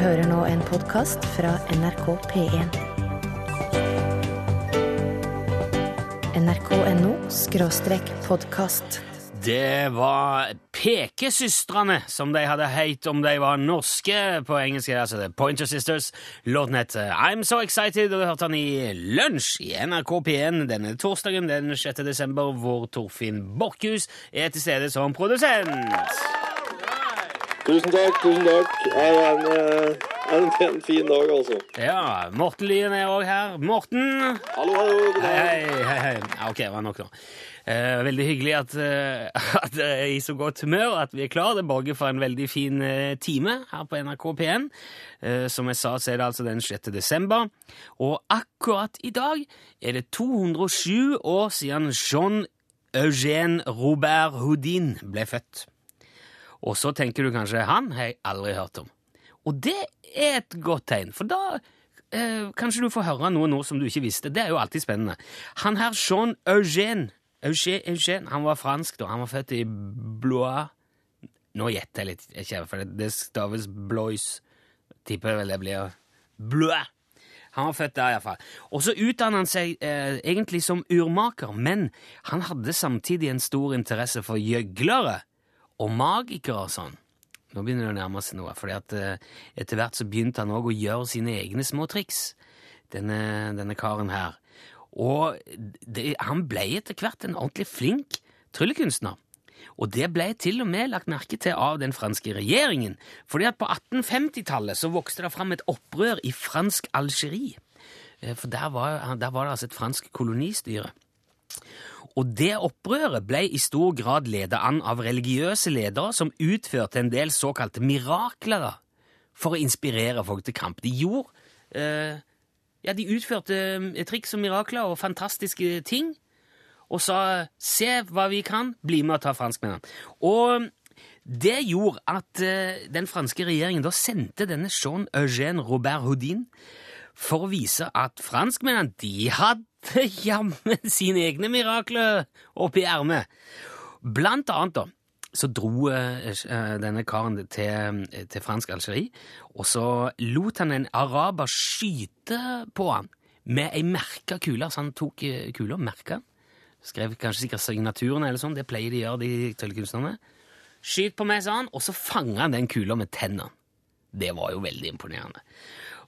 hører nå en podkast fra NRK P1. nrk.no skråstrek podkast. Det var Pekesøstrene, som de hadde heit om de var norske på engelsk. altså er Pointer Sisters. Låten heter I'm So Excited, og du hørte den i Lunsj i NRK P1 denne torsdagen den 6. desember, hvor Torfinn Borchhus er til stede som produsent. Tusen takk, tusen takk. Det er en, en, en fin dag, altså. Ja, Morten Lyen er òg her. Morten! Hallo, hallo. god dag. hei, hei. hei. Ja, ok, det var nok nå. Eh, veldig hyggelig at, eh, at dere er i så godt humør, at vi er klare. Det borger for en veldig fin eh, time her på NRK P1. Eh, som jeg sa, så er det altså den 6. desember. Og akkurat i dag er det 207 år siden Jean Eugène Robert Houdin ble født. Og så tenker du kanskje han har jeg aldri hørt om. Og det er et godt tegn, for da eh, kanskje du får høre noe nå som du ikke visste. Det er jo alltid spennende. Han her Jean Eugène, Eugène, Eugène Han var fransk, da. Han var født i Blois Nå gjetter jeg litt, ikke, for det, det staves Blois. Tipper vel det blir Blois. Han var født der, iallfall. Og så utdannet han seg eh, egentlig som urmaker, men han hadde samtidig en stor interesse for gjøglere og magikere og sånn. Nå begynner det å nærme seg noe, fordi eh, etter hvert så begynte han òg å gjøre sine egne små triks, denne, denne karen her. Og det, han ble etter hvert en ordentlig flink tryllekunstner. Og det ble til og med lagt merke til av den franske regjeringen, fordi at på 1850-tallet så vokste det fram et opprør i fransk Algerie. Eh, For der var, der var det altså et fransk kolonistyre. Og det opprøret ble i stor grad ledet an av religiøse ledere som utførte en del såkalte mirakler for å inspirere folk til kamp. De gjorde eh, Ja, de utførte eh, triks og mirakler og fantastiske ting og sa 'se hva vi kan, bli med og ta franskmennene'. Og det gjorde at eh, den franske regjeringen da sendte denne Jean Eugène Robert Houdin for å vise at franskmennene de hadde jammen sine egne mirakler oppi ermet. Blant annet da, så dro eh, denne karen til, til fransk Algerie, og så lot han en araber skyte på han med ei merka kule. Så han tok eh, kula, merka den, skrev kanskje sikkert signaturen eller sånn, det pleier de å gjøre, de tryllekunstnerne. Skyt på meg, sa han, og så fanga han den kula med tennene. Det var jo veldig imponerende.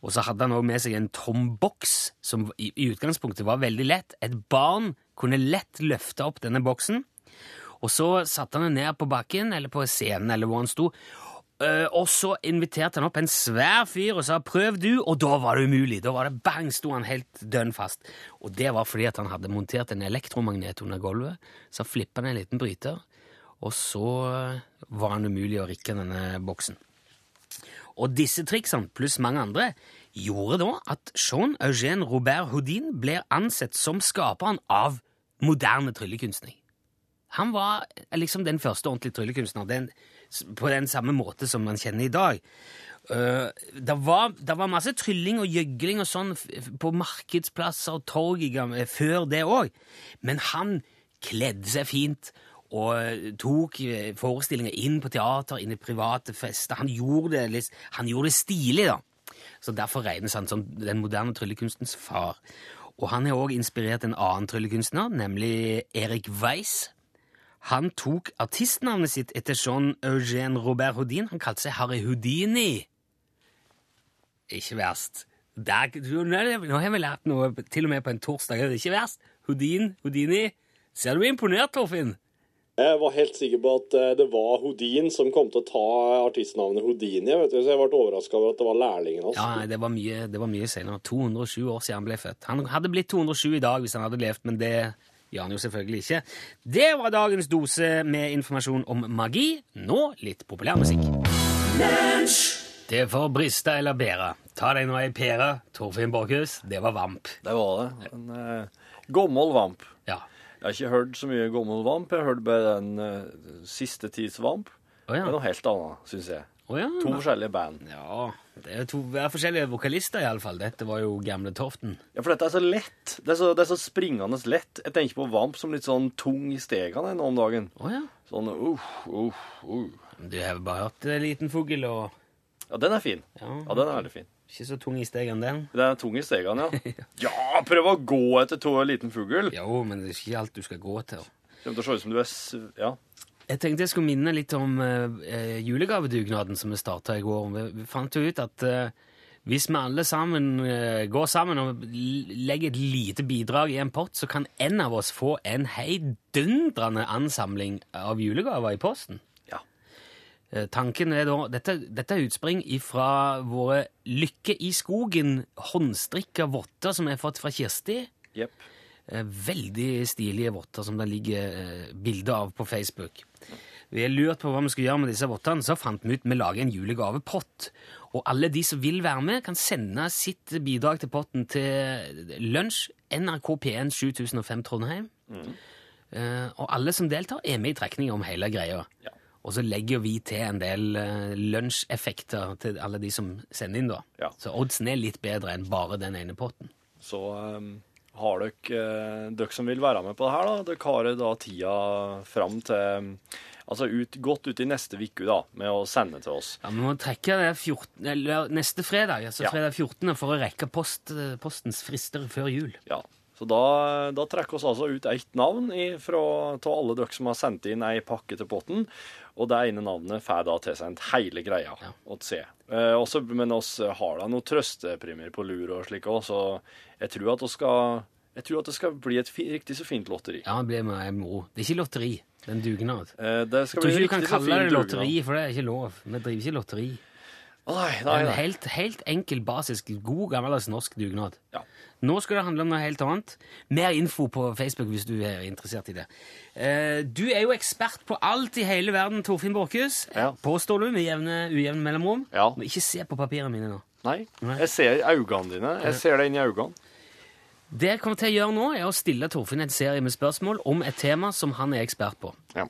Og så hadde han også med seg en tom boks, som i, i utgangspunktet var veldig lett. Et barn kunne lett løfte opp denne boksen, og så satte han den ned på bakken, eller på scenen, eller hvor han sto, Eh, og så inviterte han opp en svær fyr og sa 'prøv du', og da var det umulig. Da var det bang, sto han helt dønn fast. Og det var fordi at han hadde montert en elektromagnet under gulvet. Så flippa han en liten bryter, og så var han umulig å rikke denne boksen. Og disse triksene, pluss mange andre, gjorde da at Jean Eugène Robert Houdin ble ansett som skaperen av moderne tryllekunstning. Han var liksom den første ordentlige tryllekunstneren på den samme måte som man kjenner i dag. Uh, det, var, det var masse trylling og gjøgling og sånn på markedsplasser og torg før det òg, men han kledde seg fint og tok eh, forestillinger inn på teater, inn i private fester. Han gjorde det, han gjorde det stilig, da. Så Derfor regnes han som den moderne tryllekunstens far. Og han har òg inspirert en annen tryllekunstner, nemlig Erik Weiss. Han tok artistnavnet sitt etter Jean Eugène Robert Houdin. Han kalte seg Harry Houdini. Ikke verst. Der, nå har vi lært noe til og med på en torsdag. Det er ikke verst. Houdin, Houdini. Ser du er imponert, Torfinn? Jeg var helt sikker på at eh, det var Houdin som kom til å ta artistnavnet Houdini. Vet du, så jeg ble overraska over at det var lærlingen hans. Ja, nei, det var mye, det var mye senere. 207 år siden han ble født. Han hadde blitt 207 i dag hvis han hadde levd, men det gjør han jo selvfølgelig ikke. Det var dagens dose med informasjon om magi. Nå litt populærmusikk. Det får briste eller bære. Ta deg nå ei pære, Torfinn Borchhus. Det var vamp. Det var det. En uh, gammel vamp. Ja. Jeg har ikke hørt så mye gammel vamp. Jeg har hørt bare den eh, siste tids vamp. Å ja. Det er noe helt annet, syns jeg. Å ja. To forskjellige band. Ja, det er to det er forskjellige vokalister iallfall. Dette var jo Gamle Toften. Ja, for dette er så lett. Det er så, det er så springende lett. Jeg tenker på vamp som litt sånn tung i stegene nå om dagen. Å ja. Sånn uff, uff, uff. Du har bare hørt en Liten fugl og Ja, den er fin. Ja. Den er veldig fin. Ikke så tung i stegene, den. Den er tung i stegene, ja. Ja, prøv å gå etter to liten fugl. Jo, men det er ikke alt du skal gå til. Kommer til å se ut som du er sv... Ja. Jeg tenkte jeg skulle minne litt om eh, julegavedugnaden som vi starta i går. Vi fant jo ut at eh, hvis vi alle sammen eh, går sammen og legger et lite bidrag i en pott, så kan en av oss få en heidundrende ansamling av julegaver i posten. Eh, Tanken er da, Dette, dette er utspring fra våre Lykke i skogen håndstrikka votter som jeg har fått fra Kirsti. Jepp. Eh, Veldig stilige votter som det ligger eh, bilder av på Facebook. Vi har lurt på hva vi skulle gjøre med disse vottene, så fant vi ut vi lager en julegavepott. Og alle de som vil være med, kan sende sitt bidrag til potten til lunsj NRK P1 7005 Trondheim. Mm. og alle som deltar, er med i trekning om hele greia. Ja. Og så legger vi til en del uh, lunsjeffekter til alle de som sender inn, da. Ja. Så oddsen er litt bedre enn bare den ene potten. Så um, har dere, eh, dere som vil være med på det her, da, dere har da tida fram til Altså ut, godt ut i neste uke, da, med å sende til oss. Ja, Vi må trekke det 14, eller neste fredag, altså Ja. fredag 14. for å rekke post, postens frister før jul. Ja. Så da, da trekker vi altså ut ett navn av alle dere som har sendt inn ei pakke til potten. Og det ene navnet får da tilsendt hele greia Ja. å se. Eh, også, men oss har da noen trøstepremier på lur og slik òg, så jeg tror at det skal jeg tror at det skal bli et fi, riktig så fint lotteri. Ja, det blir med moro. Det er ikke lotteri, det er en dugnad. Eh, Jeg tror ikke du kan kalle det lotteri, dugnad. for det er ikke lov. Vi driver ikke lotteri. Nei, nei, er en helt, helt enkel, basisk, god, gammeldags norsk dugnad. Ja. Nå skal det handle om noe helt annet. Mer info på Facebook hvis du er interessert i det. Eh, Du er jo ekspert på alt i hele verden, Torfinn Borchhus. Ja. Påstår du med jevne, ujevne mellomrom. Ja. Men ikke se på papirene mine nå. Nei. Nei. Jeg ser øynene dine. Jeg ser deg inn i øynene. Det jeg kommer til å gjøre nå, er å stille Torfinn en serie med spørsmål om et tema som han er ekspert på. Ja.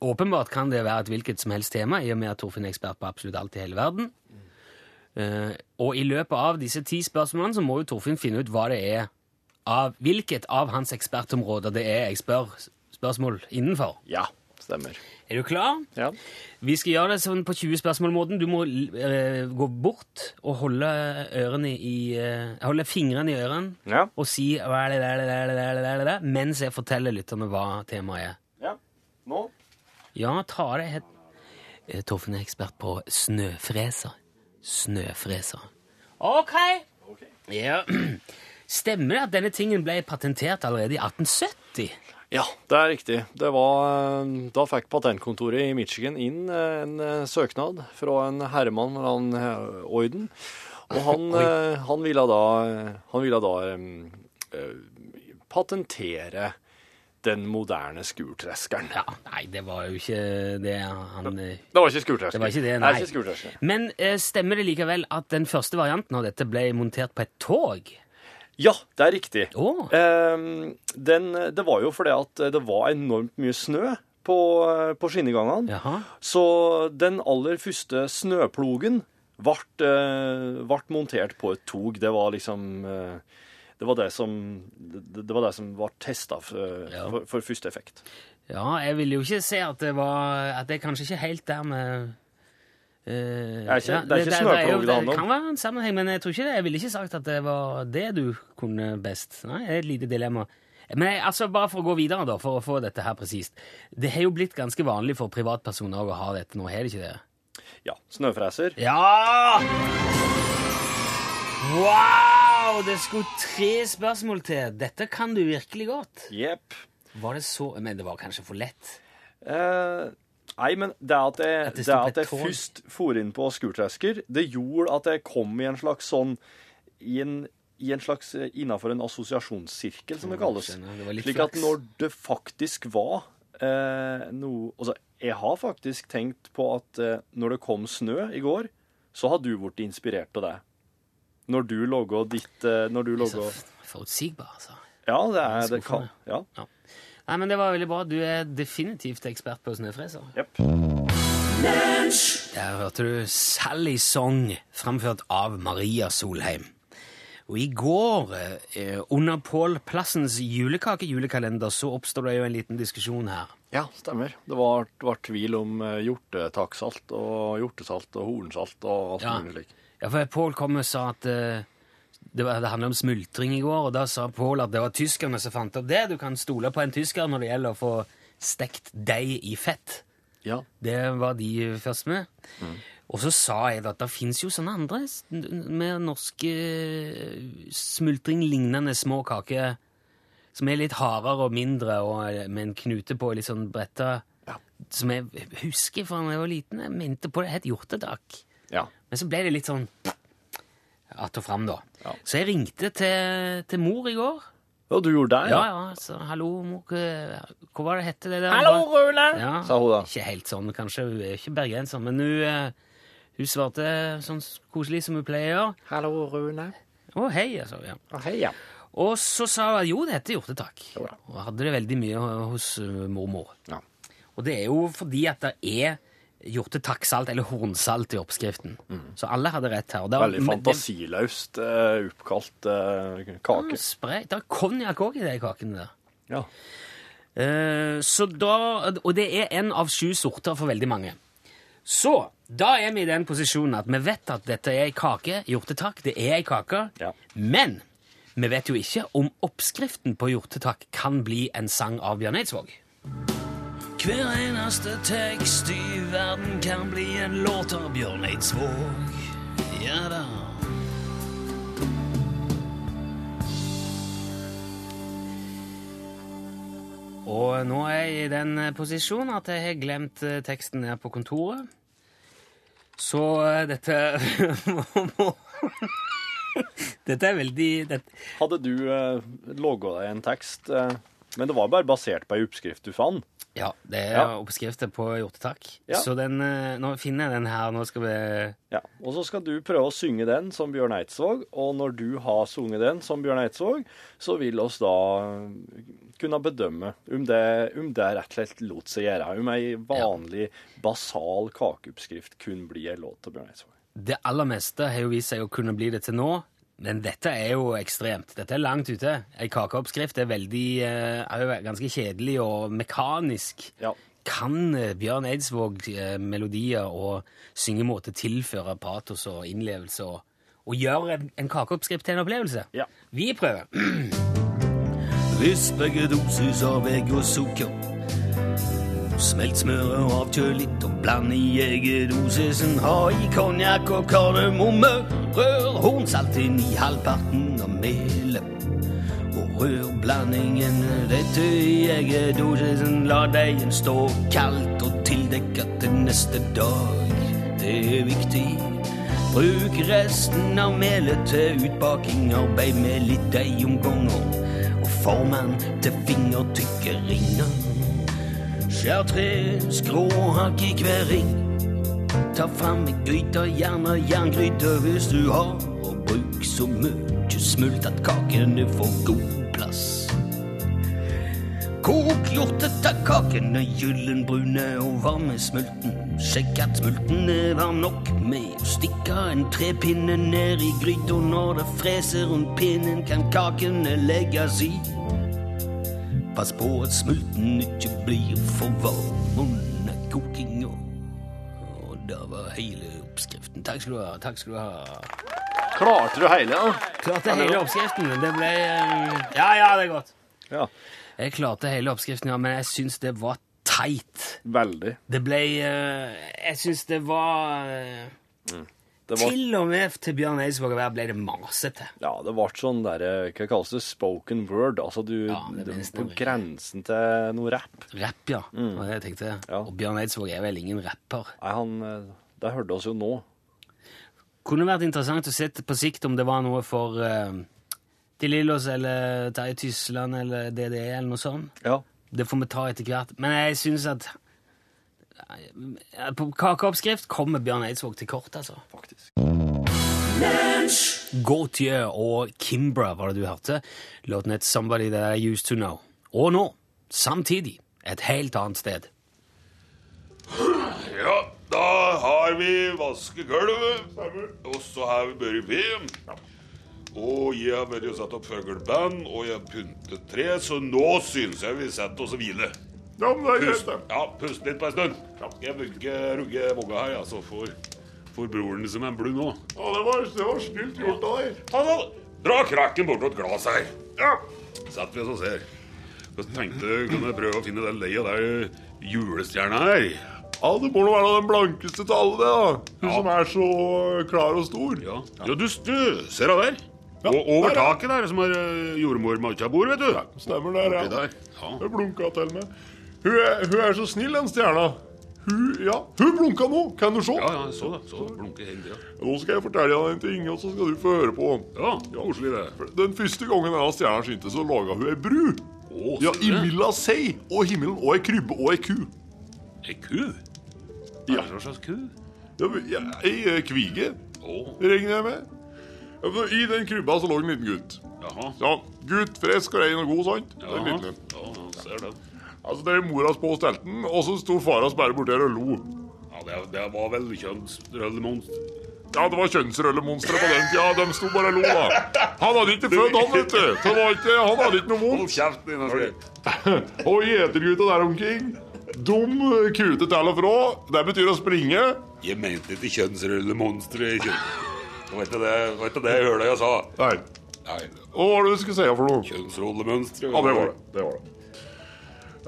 Åpenbart kan det være et hvilket som helst tema, i og med at Torfinn er ekspert på absolutt alt i hele verden. Eh, og i løpet av disse ti spørsmålene så må jo Torfinn finne ut hva det er av, hvilket av hans ekspertområder det er jeg spør spørsmål innenfor. ja. Stemmer. Er du klar? Ja. Vi skal gjøre det sånn på 20 spørsmål-måten. Du må eh, gå bort og holde i eh, Holde fingrene i ørene Ja. og si hva er det, det, det, det, det, det, det, mens jeg forteller lytterne hva temaet er. ja. Nå? Ja, ta det Eh, Torfinn er ekspert på snøfreser. Snøfreser. Ok. Ja. Stemmer det at denne tingen ble patentert allerede i 1870? Ja, det er riktig. Det var, eh, da fikk patentkontoret i Michigan inn eh, en eh, søknad fra en herremann ved navn eh, Oyden. Og han, han ville da, han ville da eh, eh, patentere den moderne skurtreskeren. Ja, nei, det var jo ikke det han Det, Det var ikke skurtreskeren. Det var ikke det, nei. Det ikke skurtreskeren. Men eh, stemmer det likevel at den første varianten av dette ble montert på et tog? Ja, det er riktig. Oh. Eh, den, det var jo fordi at det var enormt mye snø på, på skinnegangene. Så den aller første snøplogen ble, eh, ble montert på et tog. Det var liksom eh, det var det som, det, det var det som var testa for, Ja. for, for første effekt. Ja, jeg vil jo ikke se at det var At det er kanskje ikke helt der med uh, er ikke- det er ikke snøplog jo- det handler om. Det kan være en sammenheng, men jeg tror ikke det. Jeg ville ikke sagt at det var det du kunne best. Nei, det er et lite dilemma. Men jeg, altså, bare for å gå videre, da, for å få dette her presist. Det har jo blitt ganske vanlig for privatpersoner å ha dette nå, har det ikke det? Ja, snøfreser. Ja! Wow! Det skulle tre spørsmål til. Dette kan du virkelig godt. Jepp. Var det så Men det var kanskje for lett? Eh, nei, men det at jeg, At det det at jeg først for inn på skurtresker, det gjorde at jeg kom i en slags sånn I en, i en slags Innafor en assosiasjonssirkel, som det kalles. Det Slik at når det faktisk var eh, noe Altså, jeg har faktisk tenkt på at eh, når det kom snø i går, så har du blitt inspirert av det. Når du logger ditt eh, Når du logger Forutsigbar, altså. Ja, det er det kan Ja. Nei, men Det var veldig bra. Du er definitivt ekspert på snøfreser. Yep. Der hørte du Sally Song, framført av Maria Solheim. Og i går, eh, under Pål Plassens julekakejulekalender, så oppstår det jo en liten diskusjon her. Ja, stemmer. Det var, var tvil om hjortetaksalt og hjortesalt og hornsalt og alt Ja. mulig slik. Ja, for Pål kom og sa at eh, det, var, det handlet om smultring i går, og da sa Pål at det var tyskerne som fant opp det. Du kan stole på en tysker når det gjelder å få stekt deig i fett. Ja. Det var de først med. Og så sa jeg at det fins jo sånne andre med norske smultringlignende små kaker som er litt hardere og mindre og med en knute på litt sånn bretta. Ja. Som jeg husker fra da jeg var liten. Jeg mente på det het hjortetak. ja. Men så ble det litt sånn att og fram, da. Ja. Så jeg ringte til, til mor i går. Og du gjorde det, Ja, ja? ja, så hallo, mor, hva hva var det hette det der? Hallo, Rune! Ja, Sa hun da. Ikke helt sånn, kanskje. Hun er ikke bergenser, men hun, eh, hun svarte sånn koselig som hun pleier å gjøre. Hallo, Rune. Å, hei, altså. Ja. Å, hei, ja. Og så sa hun jo, det heter hjortetak. Og hadde det veldig mye hos uh, mormor. Ja. Og det er jo fordi at det er hjortetakksalt eller hornsalt i oppskriften. Så alle hadde rett her. Var- Veldig fantasiløst uh, oppkalt uh, kake. Spray. Det er konjakk òg i de kakene der. Ja. Eh, så da, og det er en av sju sorter for veldig mange. Så da er vi i den posisjonen at vi vet at dette er ei kake. Hjortetakk, det er ei kake. Ja. Men vi vet jo ikke om oppskriften på hjortetakk kan bli en sang av Bjørn Eidsvåg. Hver eneste tekst i verden kan bli en låt av Bjørn Eidsvåg. Ja da. Og nå er jeg i den posisjonen at jeg har glemt eh, teksten her på kontoret. Så eh, dette Dette er veldig dette, Hadde du eh, logga deg en tekst, eh, men det var bare basert på ei oppskrift du fant? Ja, det er Ja. oppskrifter på hjortetak. Ja. Så den, eh, nå finner jeg den her. Nå skal vi Ja, og så skal du prøve å synge den som Bjørn Eidsvåg, og når du har sunget den som Bjørn Eidsvåg, så vil oss da kunne bedømme om det, om det rett og slett lot seg gjøre, om ei vanlig, basal kakeoppskrift kun blir ei låt til Bjørn Eidsvåg. Det aller meste har jo vist seg å kunne bli det til nå, men dette er jo ekstremt. Dette er langt ute. Ei kakeoppskrift er veldig eh, er jo ganske kjedelig og mekanisk. Ja. Kan eh, Bjørn Eidsvåg eh, melodier og syngemåte tilføre patos og innlevelse og, og gjøre en, en kakeoppskrift til en opplevelse? Ja. Vi prøver. Hvis begge dosis av egg og sukker Smelt smøret og avkjøl litt og bland i eggedosisen. Ha i konjakk og kardemomme. Rør hornsalt inn i halvparten av melet. Og rør blandingen dette i eggedosisen. La deigen stå kaldt og tildekka til neste dag. Det er viktig. Bruk resten av melet til utbaking. Arbeid med litt deig om. Og form den til fingertykke ringer. Skjær tre skråhakk i hver ring. Ta fram ei gryte, gjerne jerngryte hvis du har. Og bruk så mye smult at kakene får god plass. Kok hjortetakkakene gyllenbrune og varme smulten. Sjekk at smulten er varm nok med å stikke en trepinne ned i gryta. Når det freser rundt pinnen, kan kakene legges i. Pass på at smulten ikke blir for varm under kokinga. Og det var hele oppskriften. Takk skal du ha. Takk skal du ha. Klarte du hele, da? Klarte hele oppskriften. Det ble eh, Ja, ja, det er godt. Ja. Jeg klarte hele oppskriften, ja, men jeg syns det var teit. Veldig. Det ble eh, Jeg syns det var eh, Det var, Til og med til Bjørn Eidsvåg ble det masete. ja, det ble sånn der, eh, hva kalles det, spoken word. Altså du, Ja, det du på grensen til noe rapp. Rapp, ja. Det var det jeg tenkte. Ja. Og Bjørn Eidsvåg er vel ingen rapper. Nei, han, eh, det hørte oss jo nå. Kunne vært interessant å se på sikt om det var noe for uh, De Lillos eller Terje Tysland eller DDE eller noe sånt. Ja. Det får vi ta etter hvert. Men jeg syns at eh, På kakeoppskrift kommer Bjørn Eidsvåg til kort, altså. Faktisk. Gautier og Kimbra var det du hørte. Låten het Somebody That I Used To Know. Og nå, samtidig, et helt annet sted. Ja, da har vi vaskegulvet, og så har vi børi ved. Og jeg har vært og satt opp fugleband, og jeg har pyntet tre, så nå syns jeg vi setter oss og hviler. Ja, men det er greit, det. ja, pust litt på en stund. Jeg jeg ikke rugge vogga her, altså, så får, får broren som en blund nå. Ja, det var, det var snilt gjort av deg. Ta da, Dra krakken bort et glass her. Ja. Setter vi oss og ser. Jeg tenkte kunne jeg prøve å finne den leia der julestjerna her. ja, det må nå være den blankeste til alle, det, da. Hun Ja. som er så klar og stor. Ja, ja du, du ser hun der? Ja, og over der, taket der, som er uh, jordmor-matcha-bord, vet du. Stemmer det, ja. Der. Ja. Blunka til meg. Hun er, hun er så snill, den stjerna. Hun, ja, hun blunka nå, kan du se. Ja, ja, jeg så det. Så blunker hele tida. Nå skal jeg fortelle deg en ting, og så skal du få høre på. Ja, koselig det. Den første gangen denne stjerna skinte, så laga hun ei bru. Å, Ja, imellom seg og himmelen og ei krybbe og ei ku. Ei ku? Ja. Hva slags ku? Ja, ja, Ei eh, kvige, Å, regner jeg med. Ja, I den krybba så lå en liten gutt. jaha. Ja, Gutt, frisk og rein og god, sant? Er Ja, ser det. Altså, det er mora på stelten, og så sto far hans bare borti her og lo. Ja, det, det var vel kjønnsrøllemonster. Ja, det var kjønnsrøllemonstre på den tida. De sto bare og lo, da. Han hadde ikke født, han, vet du. Så var ikke, han hadde ikke noe Hold vondt. kjeften din, Asgeir. Og gjetergutta der omkring, Dum kute til og fra. Det betyr å springe. Jeg mente ikke kjønnsrullemonstre. Det var ikke det, det var ikke det jeg hørte jeg sa. Nei. Nei, Og hva var det du skulle si for noe? kjønnsrollemønstre. Ja, det var det. det, var det.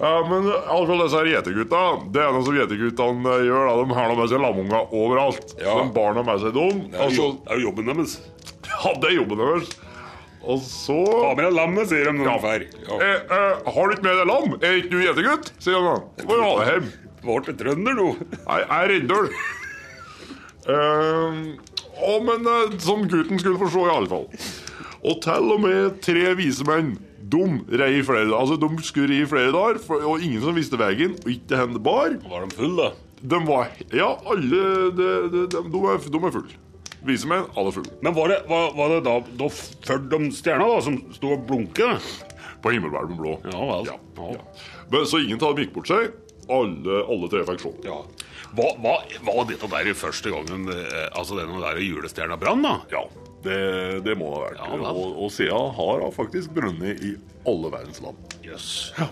Ja, men altså disse her gjetergutta Det er noe som gjeterguttene eh, gjør. da De har nå med seg lamunger overalt. Ja. De barna med seg dem. Det er Altså, jo, er jobben deres. ja, det er jobben deres. Og så Ta med deg lammet, sier de når de drar. Ja. eh, eh, Har du ikke med deg lam? Er ikke du gjetergutt? sier de da. Må jo ha det hjem. Ble trønder nå. Nei, jeg er Rindøl. Uh, å, men uh, som gutten skulle forstå, i alle fall. Og til og med tre vise menn. De rei flere Altså, de skulle ri i flere dager, for, og ingen som visste veien, og ikke henne bar. Var de fulle, da? De var Ja, alle de, de, de, de, er, de er fulle. Vise menn, alle fulle. Men var det, var, var det da, da før de stjerna da, som sto og blunket? På himmelhvelven blå. Ja vel. Ja, Ja. ja. Men, så ingen av dem gikk bort seg. Alle, alle tre fikk se. Ja. Hva, var, var dette der første gangen eh, Altså denne der julestjerna brann, da? Ja, det, det må det ha vært. Ja, og, og siden har hun faktisk brunnet i alle verdens land. Yes. Ja.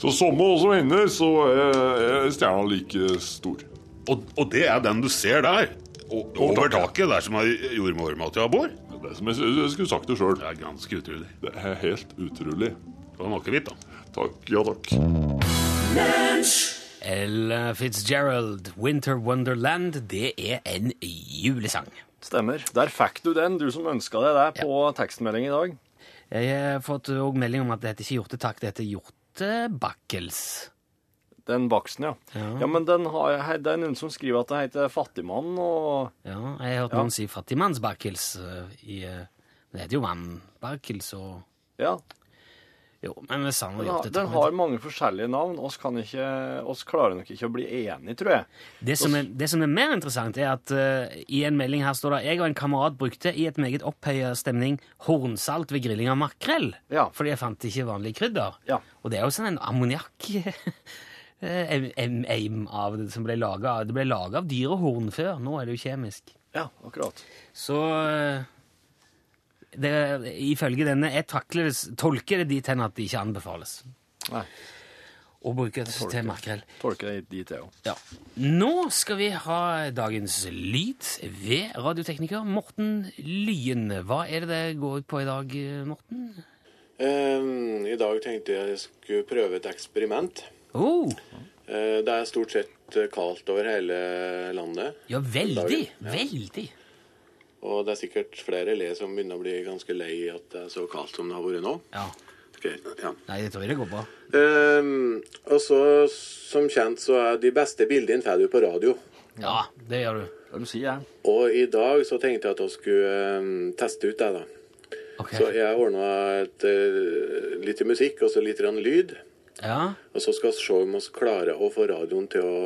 Så samme som henne, så er, er stjerna like stor. Og, og det er den du ser der? Og, over taket, der som jordmormatja bor? Det er som jeg, jeg skulle sagt det sjøl. Det er ganske utrolig. Det er helt utrolig. Det var akevitt, da. Takk, ja takk. Ella Fitzgerald, 'Winter Wonderland', det er en julesang. Stemmer. Der fikk du den, du som ønska deg det på tekstmelding i dag. Jeg har fått òg melding om at det heter ikke hjortetakk, det heter hjortebakkels. Den baksten, ja. Ja, men den har, det er noen som skriver at det heter Fattigmann, og Ja, jeg har hørt Ja. noen si fattigmannsbakkels eh, i eh, Det heter jo vannbakkels og ja. Jo, men vi sa noe Den har, den har mange forskjellige navn. Oss, kan ikke, oss klarer nok ikke å bli enige, tror jeg. Det som, er, det som er mer interessant, er at uh, i en melding her står det Jeg og en kamerat brukte i et meget opphøya stemning hornsalt ved grilling av makrell. Ja. Fordi jeg fant ikke vanlig krydder. Ja. Og det er jo sånn en ammoniakk eh, em- av det som ble laga Det ble laga av dyrehorn før. Nå er det jo kjemisk. Ja, akkurat. Så eh, det, ifølge denne Jeg takler tolker det dit hen at det ikke anbefales Nei, å bruke til makrell. tolker det dit, jeg òg. Ja. Nå skal vi ha dagens lyd ved radiotekniker Morten Lyen. Hva er det det går ut på i dag, Morten? Um, I dag tenkte jeg jeg skulle prøve et eksperiment. Oh, Eh, det er stort sett kaldt over hele landet. ja, veldig. Ja. Veldig. Og det er sikkert flere le som begynner å bli ganske lei at det er så kaldt som det har vært nå. Ja. Ok, ja. Nei, det tror jeg går bra. Um, og så, som kjent, så er de beste bildene får du på radio. Ja, det gjør du. Hva du sier jeg? Og i dag så tenkte jeg at jeg skulle um, teste ut det, da. Ok. Så jeg ordna uh, litt musikk og så litt lyd. Ja. Og så skal vi se om vi klarer å få radioen til å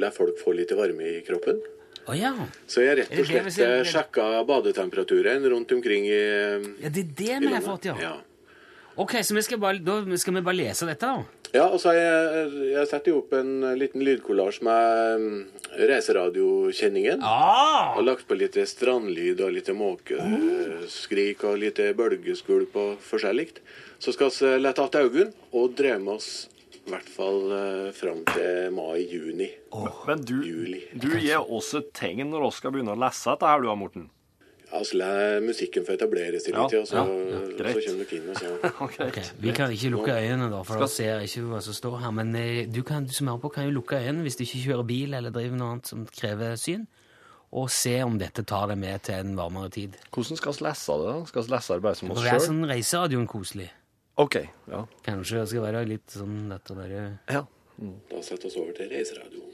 la folk få litt varme i kroppen. Å ja. Så jeg rett det og det slett ser? eh, sjekka badetemperaturen rundt omkring i, Ja, det er det vi har fått, ja. ja. Ok, så vi skal bare, da skal vi bare lese dette, da? Ja, og så har jeg, jeg setter jo opp en liten lydkollasj med um, reiseradiokjenningen. Ah! Og lagt på litt strandlyd og litt måkeskrik og litt bølgeskvulp og forskjellig. Så skal vi lette tatt øynene og drømme oss I hvert fall uh, fram til mai-juni. Men du, Juli. du gir oss et tegn når vi skal begynne å lese dette her, du da, Morten. Ja, så la musikken få etablere seg litt ja, og så, ja, ja, greit. så kommer dere inn. og ser. okay, okay. Vi kan ikke lukke øynene, da, for da ser ikke hva som står her. Men eh, du, kan, du som hører på, kan jo lukke øynene hvis du ikke kjører bil eller driver noe annet som krever syn, og se om dette tar deg med til en varmere tid. Hvordan skal vi lese det? da? Skal vi lese det bare som oss Det er sånn reiseradioen koselig. OK. Ja. Kanskje jeg skal være litt sånn dette der ja. Da setter vi oss over til reiseradioen.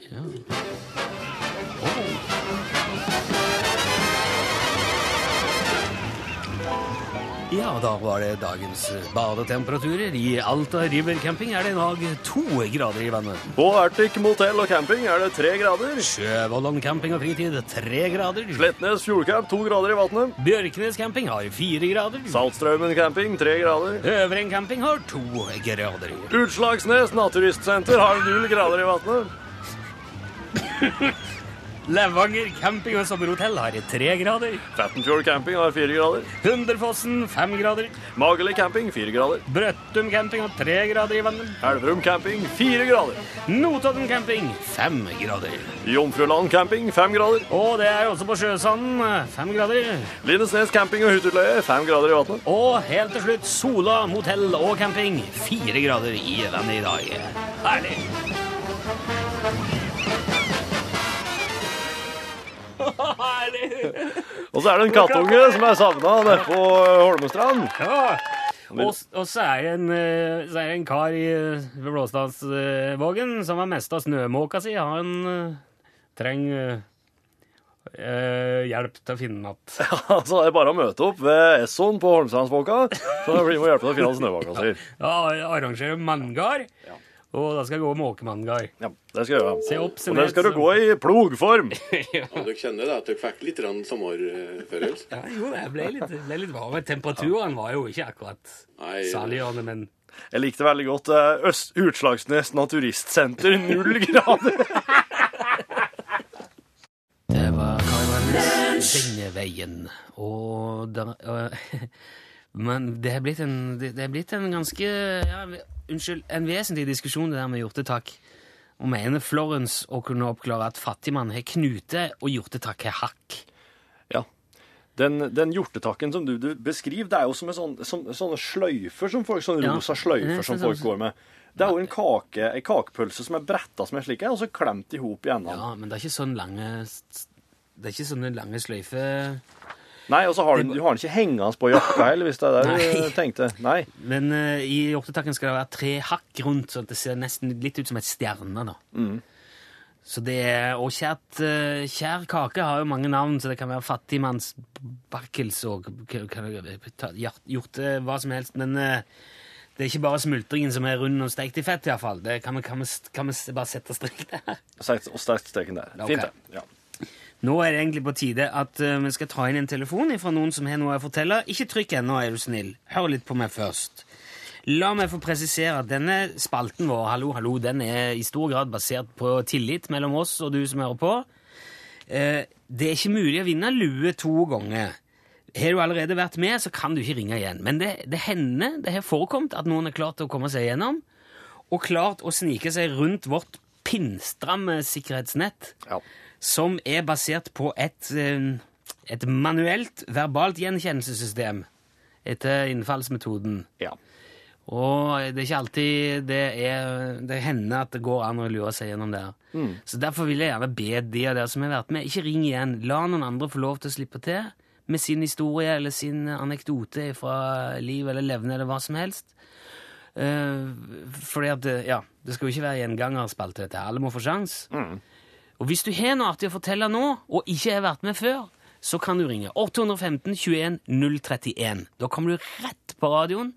Ja, da var det dagens badetemperaturer. I Alta River camping er det i dag to grader i vannet. På Arctic motell og camping er det tre grader. Sjøvollan camping og fritid tre grader. Slettnes fjordcamp to grader i vannet. Bjørknes camping har fire grader. Saltstraumen camping tre grader. Øvring camping har to grader. Utslagsnes naturistsenter har null grader i vannet. Levanger camping og sommerhotell har tre grader. Fettenfjord camping har fire grader. Hunderfossen fem grader. Magerli camping fire grader. Brøttum camping har tre grader i vannet. Elverum camping fire grader. Notodden camping fem grader. Jomfruland camping fem grader. Og det er også på Sjøsanden fem grader. Lindesnes camping og hytteutleie fem grader i vannet. Og helt til slutt Sola motell og camping. Fire grader i vannet i dag. Herlig. Og så er det en kattunge som er savna nede på Holmestrand. Ja. Og, og så, er en, eh, så er det en kar i, ved Blåstadsvågen som har mista snømåka si. Han trenger eh, hjelp til å finne den igjen. Så det er bare å møte opp ved Esson på Holmstrandsvåka, så blir å hjelpe til å finne snøvåka si. Ja, arrangerer manngard, og da skal jeg gå manngard. Ja, det skal jeg gjøre. Se opp, se Og ned, ned, skal du gå i plogform. Ja, dere kjenner det at dere fikk litt sommerfølelse? Ja, jo, det ble litt, ble litt varme. Temperaturen var jo ikke akkurat saliggjørende, men Jeg likte veldig godt eh, Øst Utslagsnes Naturistsenter, null grader. det var Denne veien. Og der, øh, Men det er blitt en, det, er blitt en ganske ja, Unnskyld, en vesentlig diskusjon det der med hjortetakk. Og mener Florence å kunne oppklare at fattigmann har knute og hjortetakk har hakk. Ja. Den, den hjortetakken som du, du beskriver, det er jo som en sånn, som, sånne sløyfer som folk, sånne Ja. rosa sløyfer som sånn- folk går med. Det er jo en kake, en kakepølse som er bretta som en slik, og så klemt i hop i enden. Ja, men det er ikke sånn lange Det er ikke sånne lange sløyfer Nei, og så har du, du har den ikke hengende på jakka heller, hvis det er det du tenkte. Nei. Men uh, i hjortetakken skal det være tre hakk rundt, så det ser nesten litt ut som et stjerne. da. Så det er, Og kjært, uh, kjær kake har jo mange navn, så det kan være fattigmannsbakkels og hjorte, hva som helst. Men uh, det er ikke bare smultringen som er rund og stekt i fett, iallfall. Det kan kan, kan vi bare sette strek der. Og sterkt streken der. Okay. Fint, det. Ja. Nå er det egentlig på tide at uh, vi skal ta inn en telefon fra noen som har noe å fortelle. Ikke trykk ennå, er du snill. Hør litt på meg først. La meg få presisere at denne spalten vår, Hallo, hallo, den er i stor grad basert på tillit mellom oss og du som hører på. Uh, det er ikke mulig å vinne lue to ganger. Har du allerede vært med, så kan du ikke ringe igjen. Men det, det hender, det har forekommet at noen har klart å komme seg gjennom, og klart å snike seg rundt vårt pinnstramme sikkerhetsnett Ja. Som er basert på et, eh, et manuelt verbalt gjenkjennelsessystem etter innfallsmetoden. ja. Og det er ikke alltid det er Det hender at det går an å lure seg gjennom det. her. Så derfor vil jeg gjerne be de av dere som har vært med, ikke ring igjen. La noen andre få lov til å slippe til med sin historie eller sin anekdote fra liv eller levne eller hva som helst. Uh, fordi at Ja, det skal jo ikke være gjengangerspalte, dette. Alle må få sjans. Og hvis du har noe artig å fortelle nå, og ikke har vært med før, så kan du ringe 815 21 031. Da kommer du rett på radioen,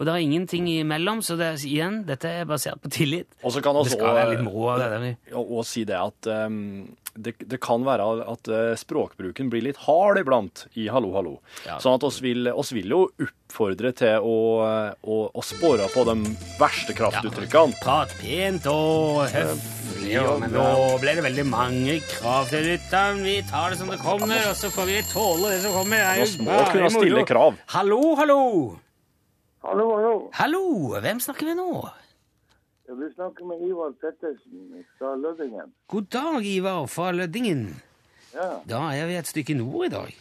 og det er ingenting imellom, så det er, igjen, dette er basert på tillit. Og så kan Det skal være litt moro av det der. og, og si det at um, det, det kan være at uh, språkbruken blir litt hard iblant i Hallo, hallo. Ja. Sånn at oss vil, oss vil jo oppfordre til å, å, å spore på de verste kraftuttrykkene. Prat pent og høflig, men nå ble det veldig mange krav til lytteren. Vi tar det som det kommer, og så får vi tåle det som kommer. Det er Nå jo bare kunne moro. stille krav. Hallo, hallo! Hallo, hallo. Hallo, hvem snakker vi nå? Du snakker med Ivar Pettersen fra Lødingen. God dag, Ivar fra Lødingen. Ja, Da er vi et stykke nord i dag.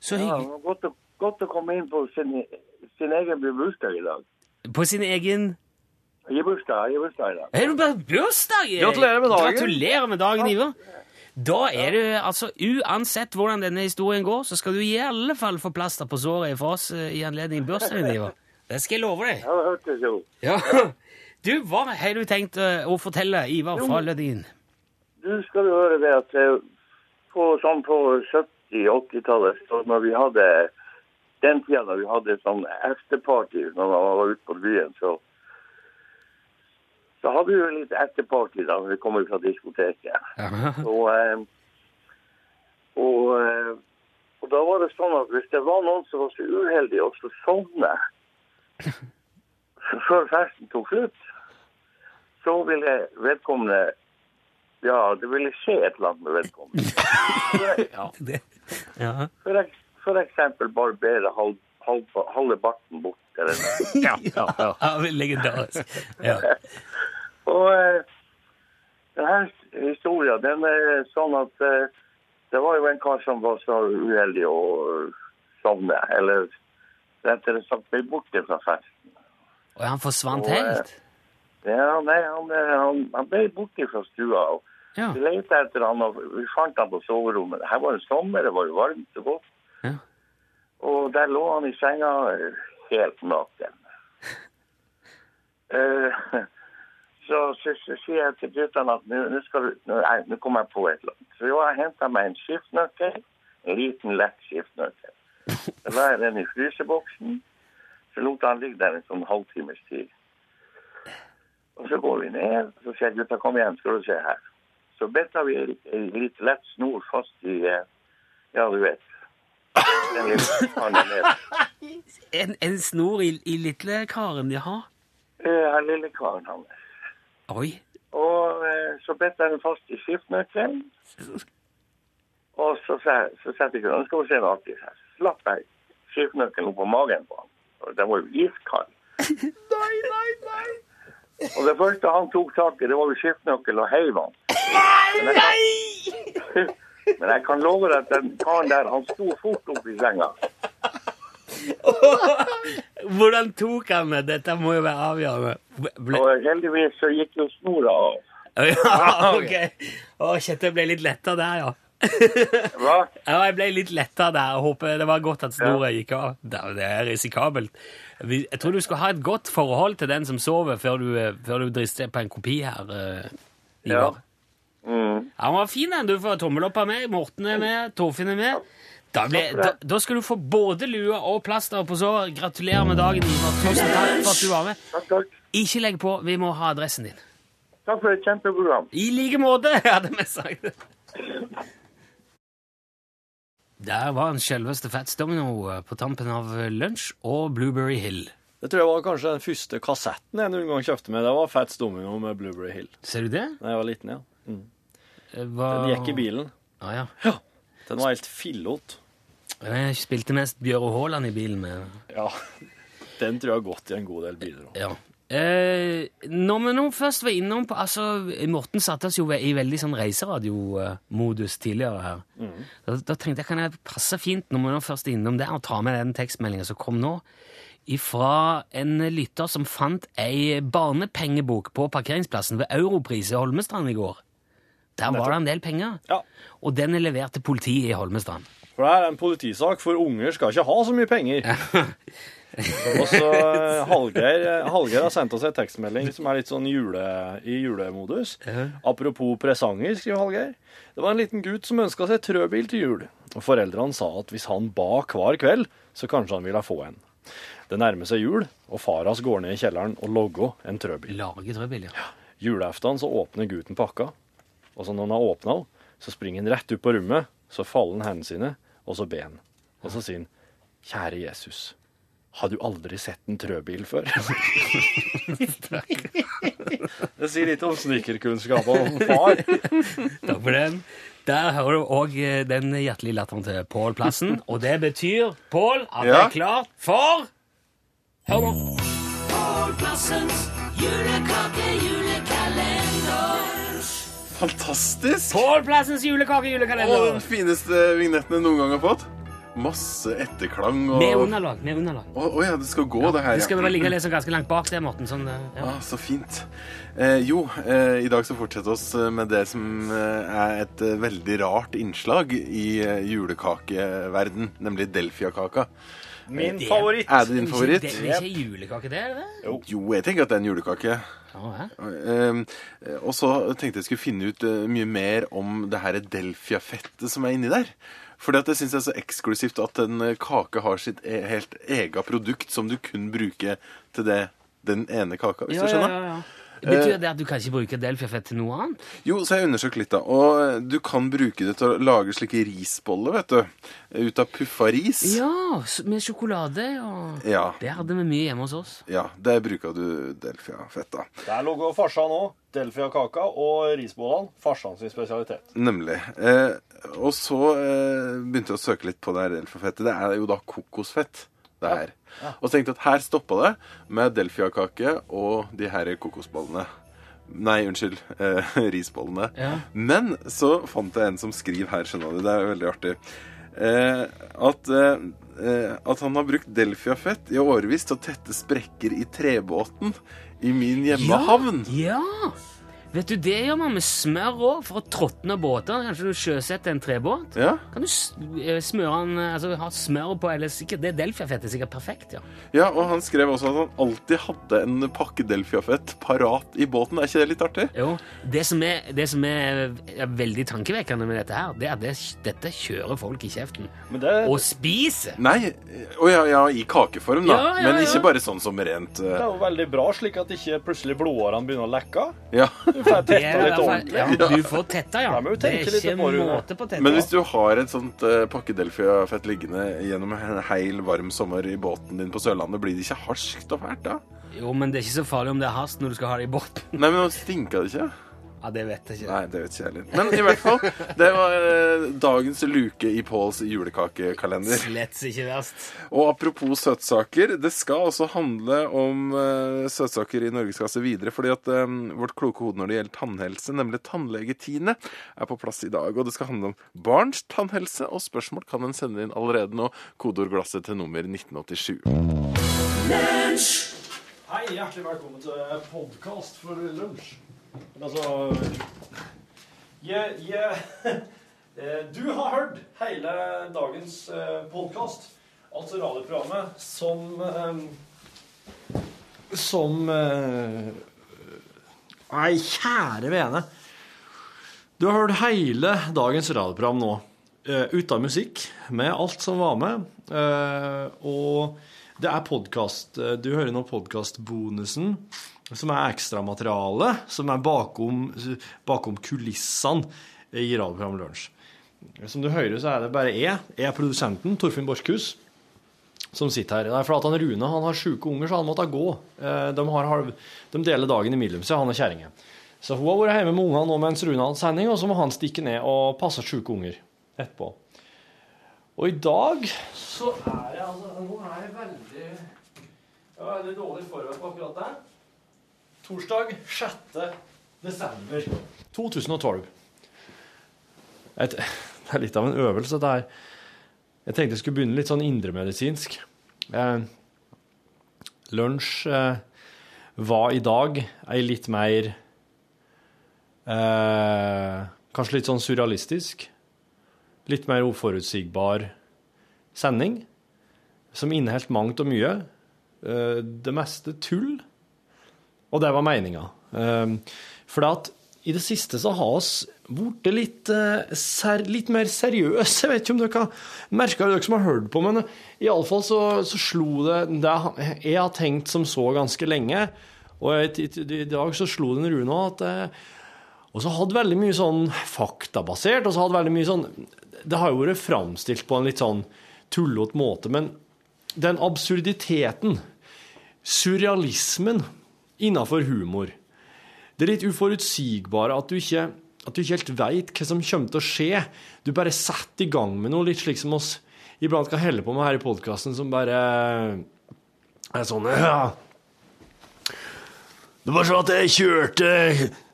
Så ja hyggelig. var godt, å, godt å komme inn på sin, sin egen bursdag i dag. På sin egen I bursdag, i bursdag i dag. Er du bare bursdag? Gratulerer med dagen. Gratulerer med dagen, Ivar. Da er du, altså Uansett hvordan denne historien går, så skal du i alle fall få plaster på såret fra oss eh, i anledning bursdagen, Ivar. Det skal jeg love deg. Ja, det hørtes jo. Ja. Du, hva har du tenkt eh, å fortelle Ivar fra Lødin? Du skal jo høre det at eh, på, sånn på 70-80-tallet, når vi hadde den tida da vi hadde sånn efterparty når man var ute på byen, så så hadde vi jo litt etterparty da når vi kom fra diskoteket. Og, eh, og, og da var det sånn at hvis det var noen som var så uheldig så sovne før festen tok slutt, så ville vedkommende Ja, det ville skje et eller annet med vedkommende. Ja. For, ek, for eksempel barbere halv, halv, halve barten bort. Eller noe. Ja, ja, ja. ja, legendarisk. Ja. Og eh, denne historien, den er sånn at eh, det var jo en kar som var så uheldig å sovne, eller rettere han ble borte fra festen. Og han forsvant Og, eh, helt? Ja, nei, han, eh, han, han ble borte fra stua. og Ja. Vi lette etter han, og vi fant han på soverommet. Her var det sommer, det var jo varmt og godt. Ja. Og der lå han i senga eh, helt naken. Så, så, så sier jeg til guttene at nå kommer jeg på et eller annet. Så jo, jeg henta meg en skiftnøkkel, en liten, lett skiftnøkkel. Så la jeg den i fryseboksen. Så lot han ligge der en sånn halvtimes tid. Og så går vi ned, så sier jeg gutta, kom igjen, skal du se her. Så betta vi en litt lett snor fast i, eh, ja, du vet, den. En, en snor i, i lille karen jaha Ja, Han lille karen hans. Oi. Og eh, så betta jeg den fast i skiftenøkkelen. Og så, så, så setter jeg nå skal vi se noe artig her. Slapp jeg skiftnøkkelen opp på magen på han. Den var jo iskald. Nei, nei, nei! Og det første han tok tak i, det var jo skiftenøkkelen og heiv han. Men jeg, men jeg kan love deg at den karen der, han sto fort opp i senga. Hvordan tok han det? Dette må jo være avgjørende. Ble... Og heldigvis så gikk jo snora av. Ja, ok. Å, kjøttet ble litt letta der, ja. Hva? Ja, jeg ble litt letta der. Jeg håper det var godt at snora gikk av. Det er risikabelt. Jeg tror du skal ha et godt forhold til den som sover, før du, eh, før du drister på en kopi her. eh, Ja. Mm. Ja, Han var fin, den. Du får tommel opp av meg. Morten er med. Torfinn er med. Da, ble, da, da skal du få både lue og plaster på sår. Gratulerer med dagen, Ivar. Tusen takk for at du var med. Takk, takk. Ikke legg på. Vi må ha adressen din. Takk for et kjempeprogram. I like måte, hadde vi sagt. Der var en selveste Fats Domino eh, på tampen av lunsj og Blueberry Hill. Det tror jeg var kanskje den første kassetten jeg noen gang kjøpte med. Det var Fats Domino med Blueberry Hill. Ser du det? Da jeg var liten, ja. Mm. Hva... Den gikk i bilen. Ah, ja. Den var helt fillot. Jeg spilte mest Bjøro Haaland i bilen med. Ja. Den tror jeg har gått i en god del biler òg. Ja. Eh, når vi nå først var innom på altså, Morten satte oss jo i veldig sånn reiseradiomodus tidligere her. Da, da tenkte jeg kan jeg passe fint når vi nå først er innom det, og ta med den tekstmeldingen som kom nå, Fra en lytter som fant ei barnepengebok på parkeringsplassen ved Europris i Holmestrand i går. Der var det en del penger, Ja. og den er levert til politiet i Holmestrand. For det er en politisak, for unger skal ikke ha så mye penger. Og så eh, Hallgeir, Hallgeir har sendt oss en tekstmelding som er litt sånn jule, i julemodus. Apropos presanger, skriver Hallgeir. Det var en liten gutt som ønska seg trøbil til jul. Og Foreldrene sa at hvis han ba hver kveld, så kanskje han ville få en. Det nærmer seg jul, og far hans går ned i kjelleren og logger en trøbil. Lager trøbbel, ja. Julaften så åpner gutten pakka, og så når han har åpna så springer han rett ut på rommet, så faller han hendene sine, og så ben han. Og så sier han, kjære Jesus, har du aldri sett en trøbil før? det sier litt om snikerkunnskapene om far. Takk for den. Der hører du òg den hjertelige latteren til Pål Plassen. Og det betyr, Pål, at det er klart for Hør nå. Pål Plassens Fantastisk! Pålplassens julekake-julekalender. Og den fineste vignetten jeg noen gang har fått. Masse etterklang og Med underlag. med underlag. Å oh, ja, det skal gå, det her. Det skal ja. vel ligge liksom ganske langt bak det, Morten. Sånn, eh, ja. Ah, så fint. Eh, jo, eh, i dag så fortsetter oss eh, med det som eh, er et veldig rart innslag i julekakeverden, nemlig Delfia-kaka. Min Det- favoritt. Er det din favoritt? Det er ikke julekake, det? er det? Jo, jeg tenker at det er en julekake. Oh. Eh, og så tenkte jeg skulle finne ut eh, mye mer om det her Delfia-fettet som er inni der. Fordi at jeg syns det er så eksklusivt at en eh, kake har sitt e helt ega produkt som du kun bruker til det, den ene kaka, hvis Ja, du ja, ja, ja. Betyr det at du kan ikke bruke Delfia-fett til noe annet? Jo, så har jeg undersøkt litt, da. Og eh, du kan bruke det til å lage slike risboller, vet du. Ut av puffa ris. Ja, med sjokolade og Ja. Det hadde vi mye hjemme hos oss. Ja, der bruker du Delfia-fett, da. Der lå farsa nå. Delfia-kaka og risbollene. Farsan sin spesialitet. Nemlig. Eh, og så eh, begynte jeg å søke litt på det her Delfia-fettet. Det er jo da kokosfett, det her. Og så tenkte jeg at her stoppa det med Delfia-kake og de her kokosbollene. Nei, unnskyld. Eh, risbollene. Ja. Men så fant jeg en som skriver her, skjønner du. Det er veldig artig. Eh, at, eh, eh, at han har brukt Delfia-fett i årevis til å tette sprekker i trebåten i min hjemmehavn. Ja, Ja! Vet du, det gjør man med smør òg, for å tråtne båter. Kanskje du sjøsetter en trebåt? Ja. Kan du eh, smøre den, altså ha smør på, eller sikkert Det Delfia-fettet er sikkert perfekt, ja. Ja, og han skrev også at han alltid hadde en pakke Delfia-fett parat i båten. Er ikke det litt artig? Jo, det som er, det som er, veldig tankevekkende med dette her, det er at det, dette kjører folk i kjeften. Men det Og spiser! Nei, å ja, ja, i kakeform, da. Ja, ja, Men ikke bare sånn som rent Det eh, er jo veldig bra, slik at ikke plutselig blodårene begynner å lekke. Ja. Du får jeg tetta litt ordentlig. ja, du får tetta, ja. Det er ikke på måte på tetta. Men hvis du har et sånt uh, pakke Delfia-fett liggende gjennom en heil varm sommer i båten din på Sørlandet, blir det ikke harskt og fælt da? Jo, men det er ikke så farlig om det er hast når du skal ha det i båten. Nei, men nå stinka det ikke? Ja, det vet jeg ikke. Nei, det vet ikke jeg heller. Men i hvert fall, det var eh, dagens luke i Påls julekakekalender. Slett ikke verst. Og apropos søtsaker, det skal også handle om eh, søtsaker i Norgeskasse videre, fordi at eh, vårt kloke hode når det gjelder tannhelse, nemlig tannlegetine, er på plass i dag. Og det skal handle om barns tannhelse, og spørsmål kan en sende inn allerede nå. Kodeordglasset til nummer 1987. Hei, hjertelig velkommen til podkast for lunsj. Altså jeg, jeg, eh, Du har hørt hele dagens podkast, altså radioprogrammet, som eh, Som eh, Nei, kjære vene. Du har hørt hele dagens radioprogram nå, eh, uten musikk, med alt som var med. eh, og det er podkast. Du hører nå podkastbonusen, som er ekstramateriale, som er bakom, bakom kulissene i radioprogrammet Lunsj. Som du hører, så er det bare jeg, jeg er produsenten, Torfinn Borchhus, som sitter her. Er fordi at han Rune han har sjuke unger, så han måtte gå. Eh, De, har de deler dagen imellom seg, han og kjerringa. Så hun har vært hjemme med ungene nå mens Rune har hatt sending, og så må han stikke ned og passe sjuke unger etterpå. Og i dag så er jeg altså Nå er jeg veldig Jeg er veldig dårlig forberedt på akkurat det. Torsdag 6. desember 2012. Et, det er litt av en øvelse, dette her. Jeg tenkte jeg skulle begynne litt sånn indremedisinsk. Eh, lunsj eh, var i dag ei litt mer eh, Kanskje litt sånn surrealistisk. Litt mer uforutsigbar sending. Som inneholdt mangt og mye. Eh, det meste tull. Og det var meninga. Eh, for at i det siste så har oss blitt litt, eh, litt mer seriøse. Jeg vet ikke om dere har merka dere som har hørt på, men iallfall så, så slo det det jeg har tenkt som så ganske lenge. Og i dag så slo den Rune at eh, Og så hadde veldig mye sånn faktabasert, og så hadde veldig mye sånn Det har jo vært framstilt på en litt sånn tullete måte, men den absurditeten, surrealismen innafor humor det er litt uforutsigbare at du ikke, at du ikke helt veit hva som kommer til å skje. Du bare setter i gang med noe, litt slik som oss iblant kan helle på med her i podkasten, som bare er sånn ja. Det var sånn at jeg kjørte,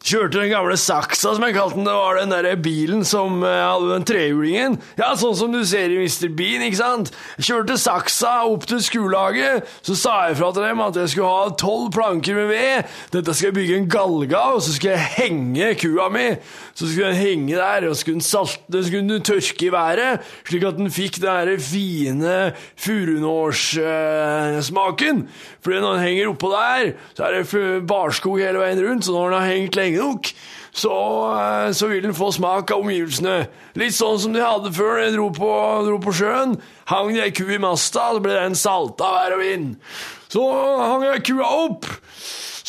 kjørte den gamle saksa, som jeg kalte den. Det var den der bilen som eh, hadde den trehjulingen. Ja, sånn som du ser i Mr. Bean, ikke sant? Kjørte saksa opp til skulaget. Så sa jeg fra til dem at jeg skulle ha tolv planker med ved. Dette skal jeg bygge en galge av, og så skal jeg henge kua mi. Så skulle den henge der, og så skulle den salte, så skulle den tørke i været, slik at den fikk den derre fine furunårssmaken. Fordi når den henger oppå der, så er det barskog hele veien rundt, så når den har hengt lenge nok, så, eh, så vil den få smak av omgivelsene. Litt sånn som de hadde før de dro på, dro på sjøen. Hang de ei ku i masta, så ble den salta vær og vind. Så hang jeg kua opp.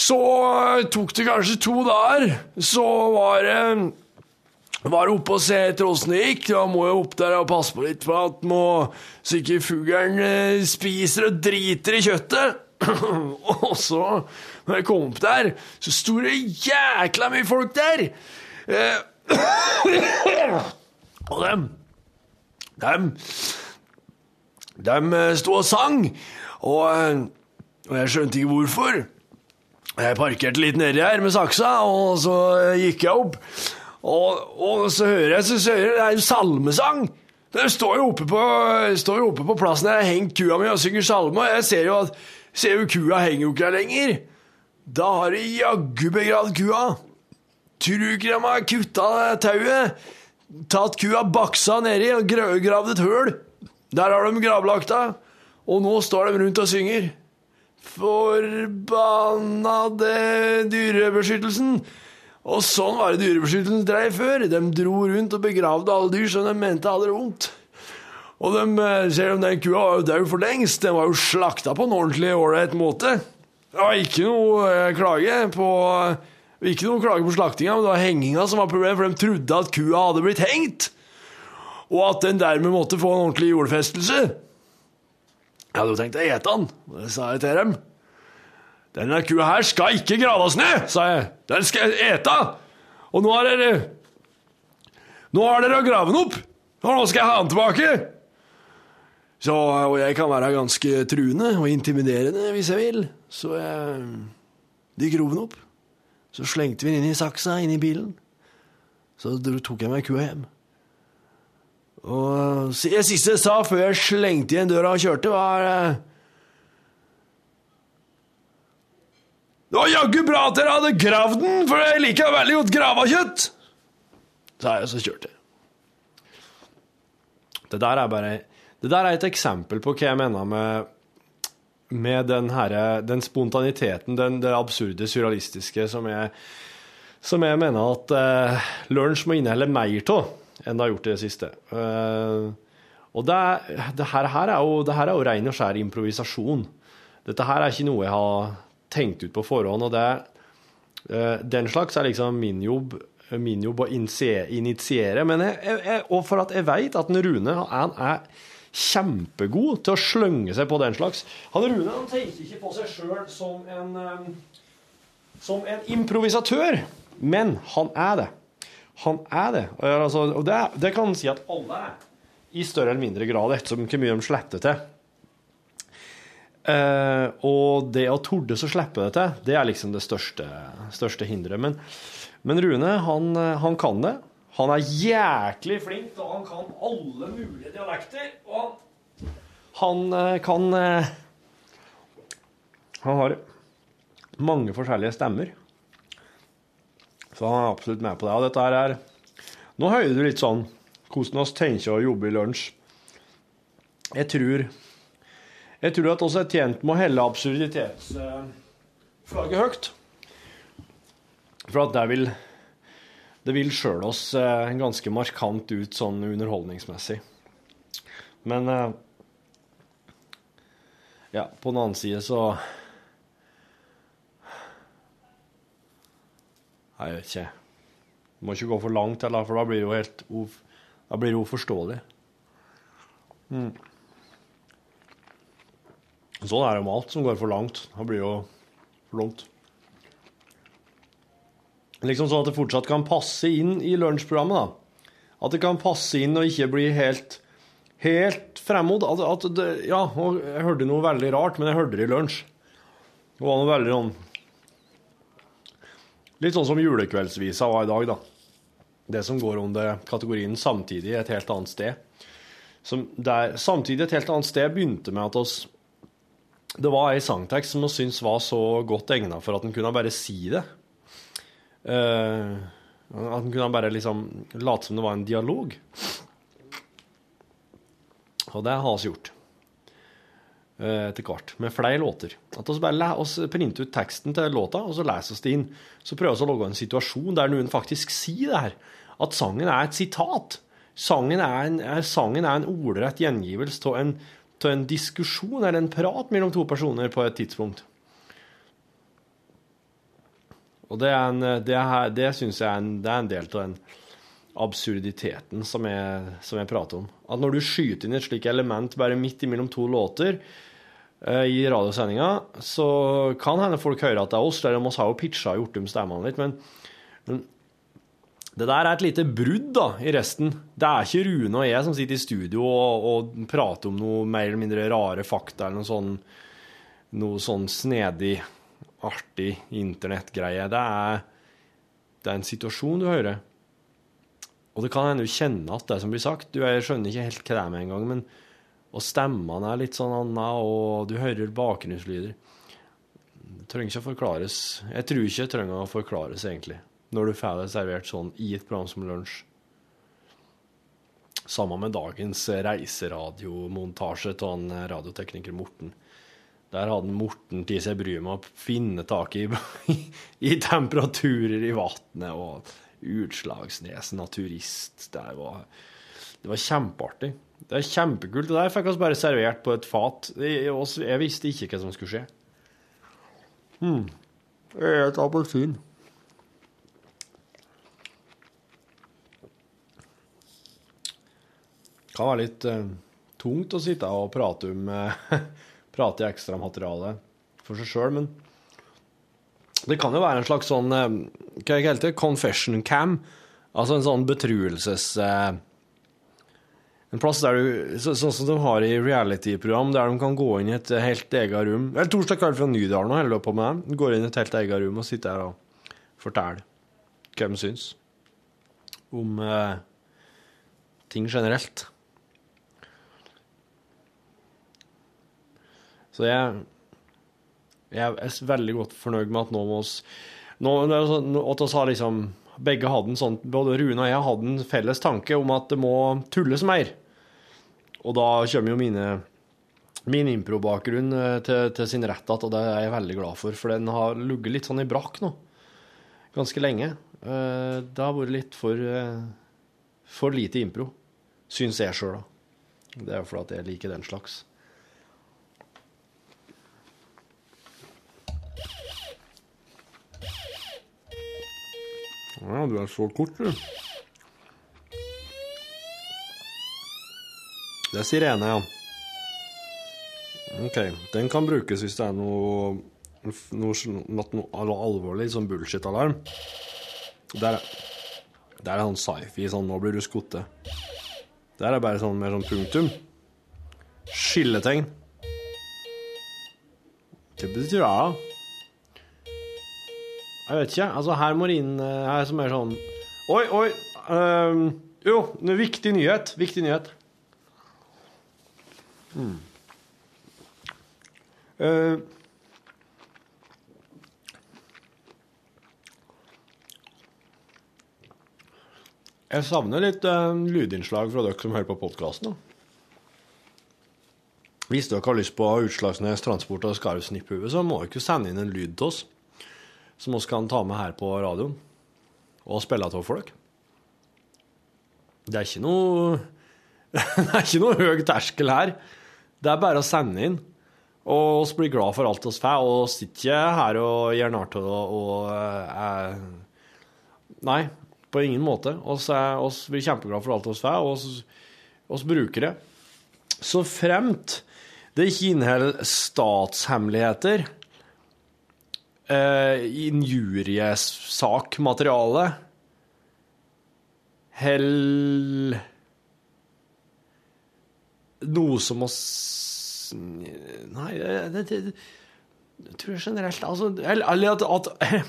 Så eh, tok det kanskje to dager. Så var det var oppe og se etter åssen det gikk. Da må jeg opp der og passe på litt, for at må, så ikke fuglen eh, spiser og driter i kjøttet. og så, når jeg kom opp der, så sto det jækla mye folk der. Eh, og dem Dem Dem eh, sto og sang, og, eh, og jeg skjønte ikke hvorfor. Jeg parkerte litt nedi her med saksa, og så eh, gikk jeg opp. Og, og så hører jeg, så, hører jeg det er en salmesang. De står jo oppe på, står oppe på plassen der jeg hengt kua mi og synger salme, og jeg ser jo at ser jo kua henger jo ikke der lenger. Da har de jaggu begravd kua. Tror du ikke de har kutta tauet? Tatt kua baksa nedi og gra- gravd et høl. Der har de gravlagt. Og nå står de rundt og synger. Forbannede dyrebeskyttelsen. Og sånn var det dyrebeskyttelsen drev før. De dro rundt og begravde alle dyr som de mente hadde det vondt. Og de, eh, selv om den kua var død for lengst, den var jo slakta på en ordentlig ålreit måte. Det var ikke noe eh, klage på ikke noe klage på slaktinga, men det var henginga som var problemet, for de trodde at kua hadde blitt hengt. Og at den dermed måtte få en ordentlig jordfestelse. Jeg hadde jo tenkt å ete den, det sa jeg til dem. Denne kua her skal ikke graves ned, sa jeg. Den skal jeg ete. Og nå har dere Nå har dere gravd den opp, og nå skal jeg ha den tilbake. Så, og jeg kan være ganske truende og intimiderende hvis jeg vil. Så eh, de grov den opp. Så slengte vi den inn i saksa, inn i bilen. Så tok jeg meg kua hjem. Og det siste jeg sa før jeg slengte igjen døra og kjørte, var eh, Det var jaggu bra at dere hadde gravd den, for jeg liker veldig godt grava kjøtt! Sa jeg, så kjørte jeg. Det der er bare Det der er et eksempel på hva jeg mener med med den, her, den spontaniteten, den, det absurde, surrealistiske, som jeg, som jeg mener at eh, lunsj må inneholde mer av enn det har gjort i det siste. Eh, og det, det, her, her er jo, det her er jo ren og skjær improvisasjon. Dette her er ikke noe jeg har tenkt ut på forhånd, og det, eh, den slags er liksom min jobb, min jobb å initiere. Men jeg, jeg, og for at jeg vet at den Rune han er kjempegod til å slønge seg på den slags. Han Rune han tenker ikke på seg sjøl som en eh, som en improvisatør, men han er det. Han er det. Altså, og det, det kan si at alle er, i større eller mindre grad, ettersom hvor mye de sletter til. Uh, og det å torde så slippe det til, det er liksom det største, største hinderet. Men, men Rune, han, han kan det. Han er jæklig flink, og han kan alle mulige dialekter. Og han, eh, kan eh, Han har mange forskjellige stemmer. Så han er absolutt med på det. Og dette her er Nå hører du litt sånn hvordan vi tenker å jobbe i lunsj. Jeg tror Jeg tror at også er tjent med å helle absurditetsflagget høyt. For at det vil Det vil sjøl oss eh, ganske markant ut sånn underholdningsmessig. Men eh, Ja, på den annen side så Jeg vet ikke. Du må ikke gå for langt heller, for da blir det jo helt uf da blir det uforståelig. Mm. Sånn er det med alt som går for langt. Da blir det jo for langt. Liksom sånn at det fortsatt kan passe inn i lunsjprogrammet. da. At det kan passe inn og ikke bli helt helt fremmod. At, at det, ja, og jeg hørte noe veldig rart, men jeg hørte det i lunsj. Det var noe veldig sånn Litt sånn som julekveldsvisa var i dag, da. Det som går under kategorien 'samtidig et helt annet sted'. Der, samtidig et helt annet sted begynte med at oss Det var ei sangtekst som vi syntes var så godt egna for at en kunne bare si det. Eh, at han kunne bare liksom late som det var en dialog. Og det har vi gjort. uh, Etter hvert. Med flere låter. At vi bare oss printer ut teksten til låta, og så leser vi det inn. Så prøver vi å lage en situasjon der noen faktisk sier det her. At sangen er et sitat. Sangen er en, er, sangen er en ordrett gjengivelse av en, en diskusjon eller en prat mellom to personer på et tidspunkt. Og det, en, det, det syns jeg er en, er en del av den absurditeten som jeg, som jeg prater om. At når du skyter inn et slikt element bare midt imellom to låter eh, i radiosendinga, så kan hende folk høre at det er oss, der de har jo pitcha og gjort om stemmene litt, men, men det der er et lite brudd da, i resten. Det er ikke Rune og jeg som sitter i studio og, og prater om noe mer eller mindre rare fakta eller noe sånn, noe sånn snedig, artig internettgreie. Det det er en situasjon du hører. Og det kan hende du kjenner at det som blir sagt. Du jeg skjønner ikke helt hva det er med en gang, men og stemmene er litt sånn anna, og du hører bakgrunnslyder. Det trenger ikke å forklares. Jeg tror ikke det trenger å forklares, egentlig, når du får det servert sånn i et program som Lunsj. Sammen med dagens reiseradiomontasje av han radiotekniker Morten. Der hadde Morten tatt seg bryet med å finne tak i, i temperaturer i vannet og Utslagsnes naturist. Det var, det var kjempeartig. Det er kjempekult. Det der fikk oss bare servert på et fat. Jeg, visste ikke hva som skulle skje. Hmm. Et appelsin. Det kan være litt uh, tungt å sitte og prate om eh, prate i ekstramateriale for seg sjøl, men det kan jo være en slags sånn eh, Hva jeg det? Confession cam. Altså en sånn betruelses... Eh, en plass der du Sånn som de har i reality-program, der de kan gå inn i et helt eget rom. Eller Torsdag kveld fra Nydalen holder de på med det. Går inn i et helt eget rom og sitter der og forteller hva de syns om eh, ting generelt. Så jeg, jeg er veldig godt fornøyd med at nå må oss nå, sånn at oss har liksom begge hadde en sånn, Både Rune og jeg hadde en felles tanke om at det må tulles mer. Og da kommer jo mine, min improbakgrunn eh, til, til sin rett igjen, og det er jeg veldig glad for. For den har ligget litt sånn i brakk nå. Ganske lenge. Eh, Det har vært litt for, eh, for lite impro. Syns jeg sjøl, da. Det er fordi jeg liker den slags. Ja, du er så kort, du. Det er sirene, ja. OK. Den kan brukes hvis det er noe noe, noe, alvorlig, sånn bullshit-alarm. Der, er- der er sånn sci-fi sånn 'nå blir du skutt'. Der er bare sånn mer sånn punktum. Skilletegn. Hva betyr det, da? Jeg vet ikke. Altså, her må det inn eh, her som er sånn Oi, oi! Um, jo, viktig nyhet. Viktig nyhet. Mm. Uh, jeg savner litt uh, lydinnslag fra dere som hører på podkasten. Hvis dere har lyst på Utslagsnes Transport og Skarvsnipphue, så må dere sende inn en lyd til oss som vi kan ta med her på radioen og spille av folk. Det er ikke noe Det er ikke noe høy terskel her. Det er bare å sende inn. Og vi blir glad for alt vi får, og sitter ikke her og gjør narr av det og eh, Nei, på ingen måte. Vi blir kjempeglade for alt vi får, og vi bruker det. Så fremt det ikke inneholder statshemmeligheter, eh, injuriesakmateriale, hell noe som oss Nei, det, det, det tror jeg generelt Altså, eller at, at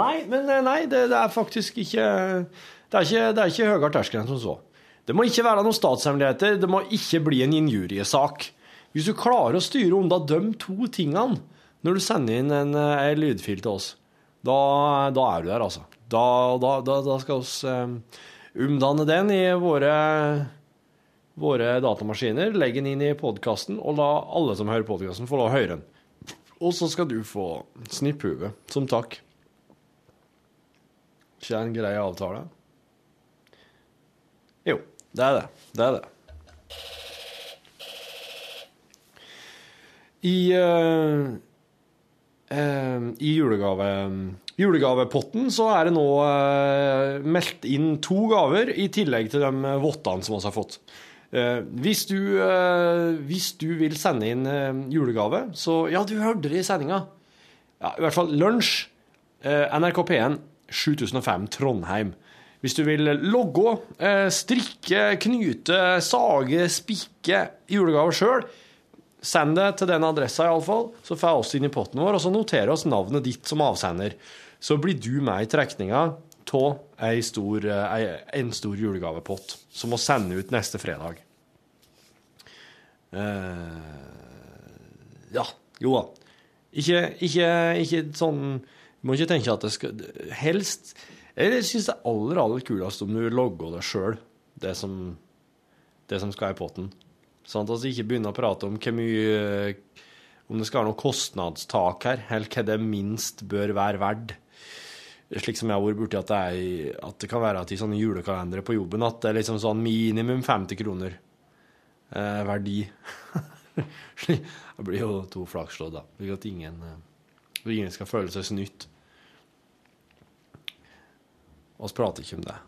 Nei, men eh, nei, det, det er faktisk ikke Det er ikke, det er ikke høyere terskel enn som så. Det må ikke være noen statshemmeligheter, det må ikke bli en injuriesak. Hvis du klarer å styre unna de to tingene når du sender inn en, eh, en lydfil til oss, da, da er du der, altså. Da, da, da, skal eh, omdanne den i våre, våre datamaskiner, legge den inn i podkasten, og la alle som hører podkasten, få høre den. Og så skal du få snipphue som takk. Ikke en grei avtale? Jo, det er det. Det er det. I, eh, i julegave, julegavepotten så er det nå eh, meldt inn to gaver i tillegg til de vottene som vi har fått. Eh, hvis, du, eh, hvis du vil sende inn eh, julegave, så Ja, du hørte det i sendinga. Ja, I hvert fall lunsj. NRK P1 7005 Trondheim. Hvis du vil logge, eh, strikke, knyte, sage, spikke julegaver sjøl, send det til den adressa iallfall, så får jeg oss inn i potten vår, og så noterer oss navnet ditt som avsender. Så blir du med i trekninga av eh, en stor julegavepott som må sende ut neste fredag. Uh, ja, jo da. Ikke, ikke, ikke sånn må ikke tenke at det skal Helst Jeg syns det er aller, aller kulest om du logger det sjøl, det, det som skal i potten. Sånn at vi ikke begynner å prate om hvor mye Om det skal være noe kostnadstak her, eller hva det minst bør være verdt. Slik som jeg har vært borti at at det kan være at i sånne julekalendere på jobben at det er liksom sånn minimum 50 kroner eh, verdi. Det blir jo to flakslodd, da. Slik at ingen, eh, ingen skal føle seg snytt. Vi prater ikke om det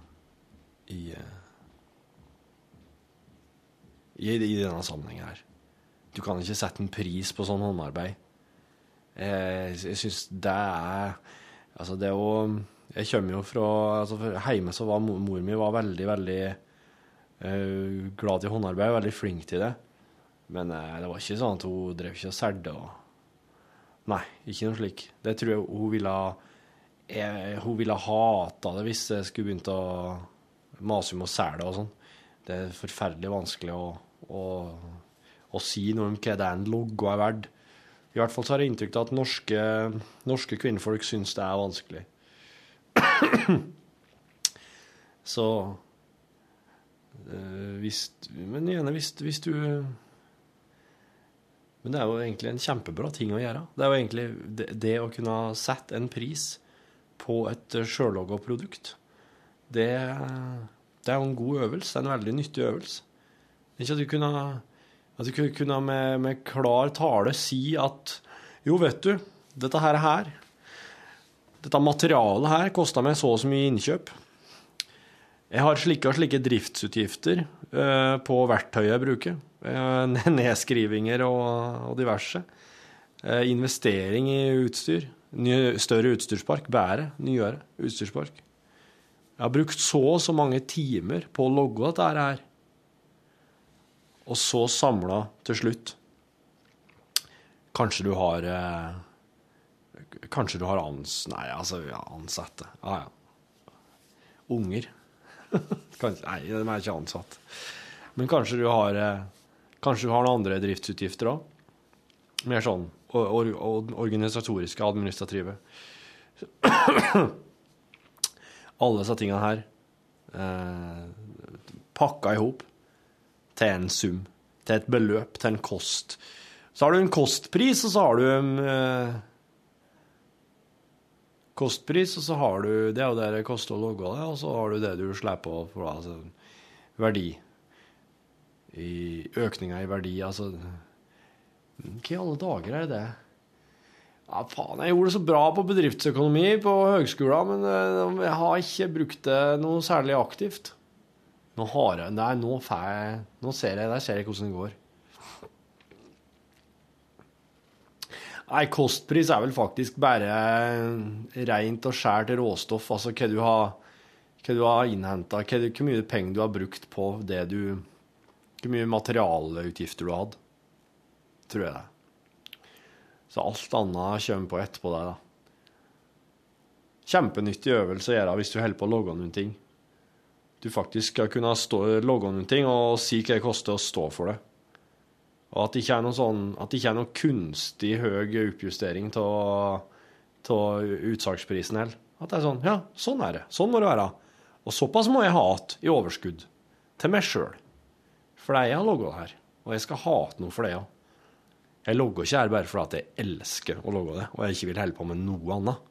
i, eh, i, i denne sammenhengen her. Du kan ikke sette en pris på sånn håndarbeid. Jeg, jeg syns det er Altså, det jo Jeg kommer jo fra altså Hjemme så var mor, mi var veldig, veldig uh, glad i håndarbeid, veldig flink til det. Men uh, det var ikke sånn at hun drev ikke og serde og Nei, ikke noe slik. Det tror jeg hun ville eh, Hun ville hata det hvis jeg skulle begynt å mase om å selge og sånn. Det er forferdelig vanskelig å, å, å si noe om hva det en logo er verdt. I hvert fall så har jeg inntrykk av at norske, norske kvinnfolk syns det er vanskelig. så øh, hvis Men gjerne hvis, hvis du Men det er jo egentlig en kjempebra ting å gjøre. Det er jo egentlig det, det å kunne sette en pris på et sjøllogga produkt. Det, det er jo en god øvelse. Det er en veldig nyttig øvelse. Ikke at du kunne at du kunne- med, med klar tale si at jo, vet du, dette her, her dette materialet her kosta meg så og så mye innkjøp. Jeg har slike og slike driftsutgifter uh, på verktøyet jeg bruker. Uh, nedskrivinger og, og diverse. Uh, investering i utstyr. Ny, større utstyrspark. Bedre, nyere utstyrspark. Jeg har brukt så og så mange timer på å logge dette her og så samla til slutt. Kanskje du har eh, Kanskje du har ans... Nei, altså ja, ansatte. Ja, ja. Unger. kanskje, nei, de er ikke ansatt. Men kanskje du har eh, Kanskje du har noen andre driftsutgifter òg? Mer sånn or, or, organisatoriske, administrative. Alle disse tingene her eh, pakka i hop til en sum, til et beløp, til en kost. Så har du en kostpris, og så har du en eh, kostpris, og så har du Det og det det koster å logge det, og så har du det du slipper for altså, verdi. I økninga i verdi, altså Hva i alle dager er det? Ja, faen, jeg gjorde det så bra på bedriftsøkonomi på høgskolen, men eh, jeg har ikke brukt det noe særlig aktivt. Nå har jeg Nei, nå får jeg Nå ser jeg, der ser jeg hvordan det går. Nei, kostpris er vel faktisk bare rent og skjært råstoff. Altså hva du har, hva du har innhenta, hvor mye penger du har brukt på det du Hvor mye materialutgifter du har. Tror jeg det. Så alt annet kommer på etterpå der, da. kjempenyttig øvelse å gjøre hvis du holder på å logge noen ting. Du faktisk skal kunne logge noen ting og si hva det koster å stå for det. Og at det ikke er noen sånn, at det ikke er noen kunstig høy oppjustering av utsalgsprisen heller. At det er sånn, ja, sånn er det. Sånn må det være. Og såpass må jeg ha igjen i overskudd. Til meg sjøl. For det er jeg har logga her. Og jeg skal ha igjen noe for det òg. Jeg logger ikke her bare fordi jeg elsker å logge det, og jeg ikke vil holde på med noe annet.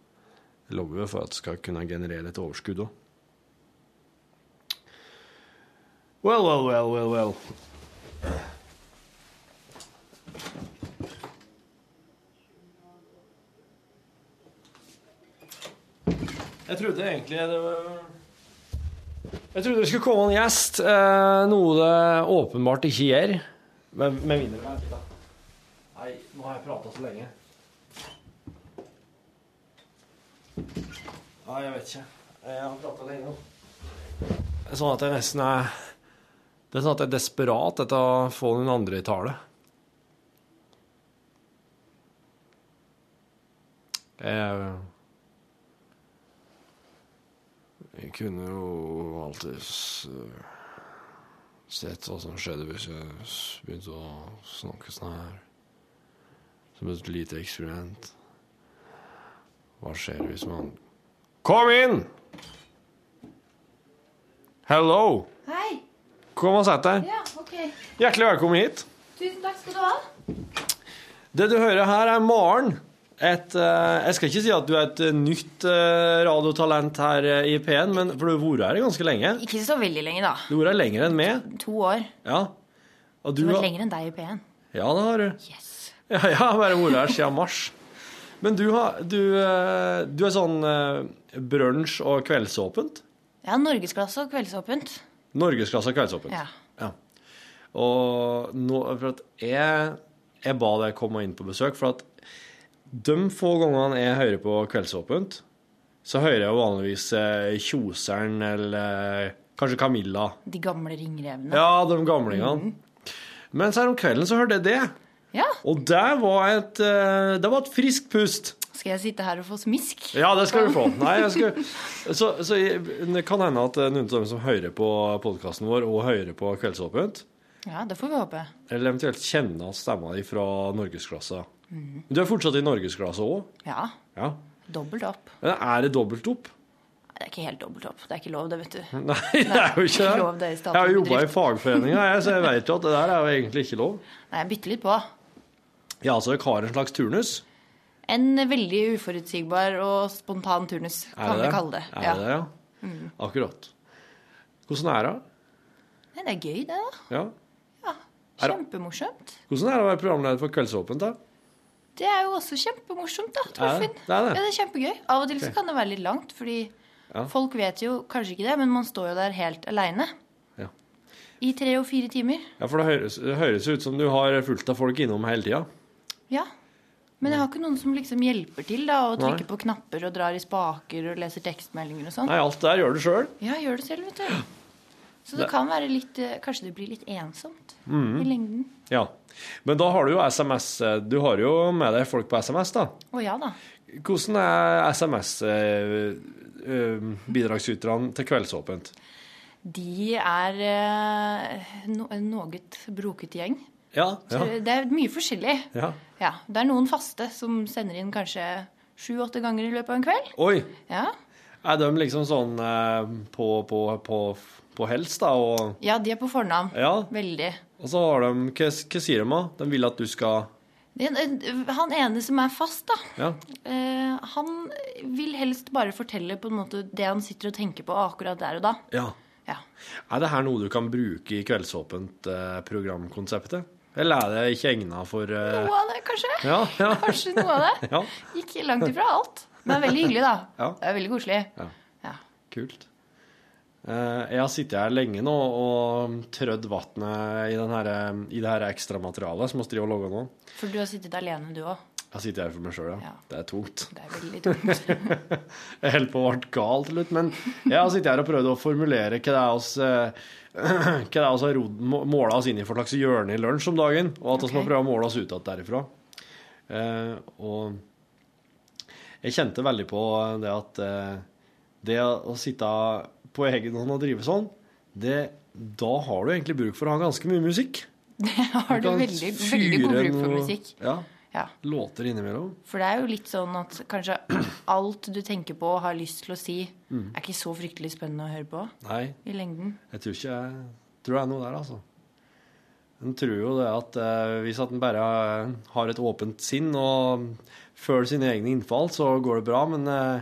Jeg logger for at det skal kunne generere et overskudd òg. Well, well, well, well, well. Jeg trodde egentlig det var Jeg trodde det skulle komme en gjest, eh, noe det åpenbart ikke gjør. Men med mindre. Nei, nå har jeg prata så lenge. Nei, jeg vet ikke. Jeg har prata lenge nå. Sånn at jeg nesten er Det er sånn at jeg er desperat etter å få noen andre i tale. Jeg Jeg kunne jo alltids sett hva som skjedde hvis jeg begynte å snakke sånn her. Som et lite eksperiment. Hva skjer hvis man Kom inn! Hello! Hei. Kom og sett deg. Ja, ok. Hjertelig velkommen hit. Tusen takk skal du ha. Det du hører her, er Maren. Et, eh, jeg skal ikke si at du er et eh, nytt eh, radiotalent her i P1, men, for du har vært her ganske lenge. Ikke så veldig lenge, da. Du har vært her lenger enn meg. To år. Ja. Og Du du har vært lenger enn deg i P1. Ja, det har du. Yes. Ja, jeg har bare vært her siden mars. Men du, har, du, du er sånn uh, brunsj- og kveldsåpent? Ja, norgesklasse og kveldsåpent. Norgesklasse kveldsåpent. Ja. Og nå, for at jeg, jeg ba deg komme inn på besøk, for at de få gangene jeg hører på Kveldsåpent, så hører jeg vanligvis eh, Kjoseren eller eh, kanskje Camilla. De gamle ringrevene. Ja, de gamlingene. Mens her om kvelden så hørte jeg det. Ja. Og det var et, eh, det var et friskt pust. Skal jeg sitte her og få smisk? Ja, det skal du få. Nei, jeg skal, så, så det kan hende at eh, noen av dem som hører på podkasten vår, og hører på Kveldsåpent, Ja, det får vi håpe. eller eventuelt kjenner stemma di fra norgesklassa. Mm. Du er fortsatt i norgesklassa òg? Ja. Ja. Dobbelt opp. Er det dobbelt opp? Det er ikke helt dobbelt opp. Det er ikke lov, det, vet du. Nei, det er jo ikke det det. Jeg har jobba i fagforeninga, så jeg vet jo at det der er jo egentlig ikke lov. Nei, jeg bytter litt på. Ja, altså dere har en slags turnus? En veldig uforutsigbar og spontan turnus, kan vi det? kalle det. Er det det, ja? Mm. Akkurat. Hvordan er det? Nei, det er gøy, det, da. Ja. ja. det- Kjempemorsomt. Hvordan er det å være programleder for Kveldsåpent, da? Det er jo også kjempemorsomt, da, det? Torfinn. Det er det. Ja, det er kjempegøy. Av og til okay. så kan det være litt langt, fordi Ja. folk vet jo kanskje ikke det, men man står jo der helt aleine. Ja. I tre og fire timer. Ja, for det høres, det høres ut som du har fullt av folk innom hele tida. Ja. Men jeg har ikke noen som liksom hjelper til, da, og Nei. på knapper og drar i spaker og leser tekstmeldinger og sånn. Nei, alt der gjør du sjøl. Ja, gjør det selv, vet du. Så det Det- kan være litt eh, Kanskje det blir litt ensomt mm. i lengden. Ja. Men da har du jo SMS eh, Du har jo med deg folk på SMS, da. Å ja da. Hvordan er SMS-bidragsyterne til Kveldsåpent? De er eh, en noe broket gjeng. Ja, ja. Det er mye forskjellig. ja. Ja, Det er noen faste som sender inn kanskje sju-åtte ganger i løpet av en kveld. Oi! Ja, Er de liksom sånn eh, på, på, på, på helst, da? Og, ja de er på fornavn. ja. Veldig. og så har de Hva, hva sier de, da? De vil at du skal en- Han ene som er fast, da, Ja. eh, han vil helst bare fortelle på en måte det han sitter og tenker på akkurat der og da. ja. Ja. Er det her noe du kan bruke i Kveldsåpent eh, programkonseptet? Eller er det ikke egna for uh... Noe av det, kanskje. Ja, ja. Kanskje noe av det. Ja, Ikke langt ifra alt. Men veldig hyggelig, da. Ja. Det er veldig koselig. kult. Uh, jeg har sittet her lenge nå og trødd vannet i, den i det her ekstramaterialet som vi driver og lager nå. For du har sittet alene, du òg. Jeg har sittet her for meg sjøl, ja. Ja. Det er tungt. Det er veldig tungt. Jeg holder på å bli gal til slutt, men jeg har sittet her og prøvd å formulere hva det er oss eh, hva det er må- måla oss inn i for slags hjørne i lunsj om dagen, og at vi må prøve å måle oss ut igjen derifra. Eh, og Jeg kjente veldig på det at eh, det å sitte på egen hånd og drive sånn, det, da har du egentlig bruk for å ha ganske mye musikk. Det har du du veldig, veldig god bruk for musikk. Ja, Ja. låter innimellom. For det er jo litt sånn at kanskje alt du tenker på og har lyst til å si, Mm. er ikke så fryktelig spennende å høre på Nei, i lengden. jeg tror ikke jeg tror det er noe der, altså. En tror jo det at eh, hvis at en bare har et åpent sinn og føler sine egne innfall, så går det bra, men eh,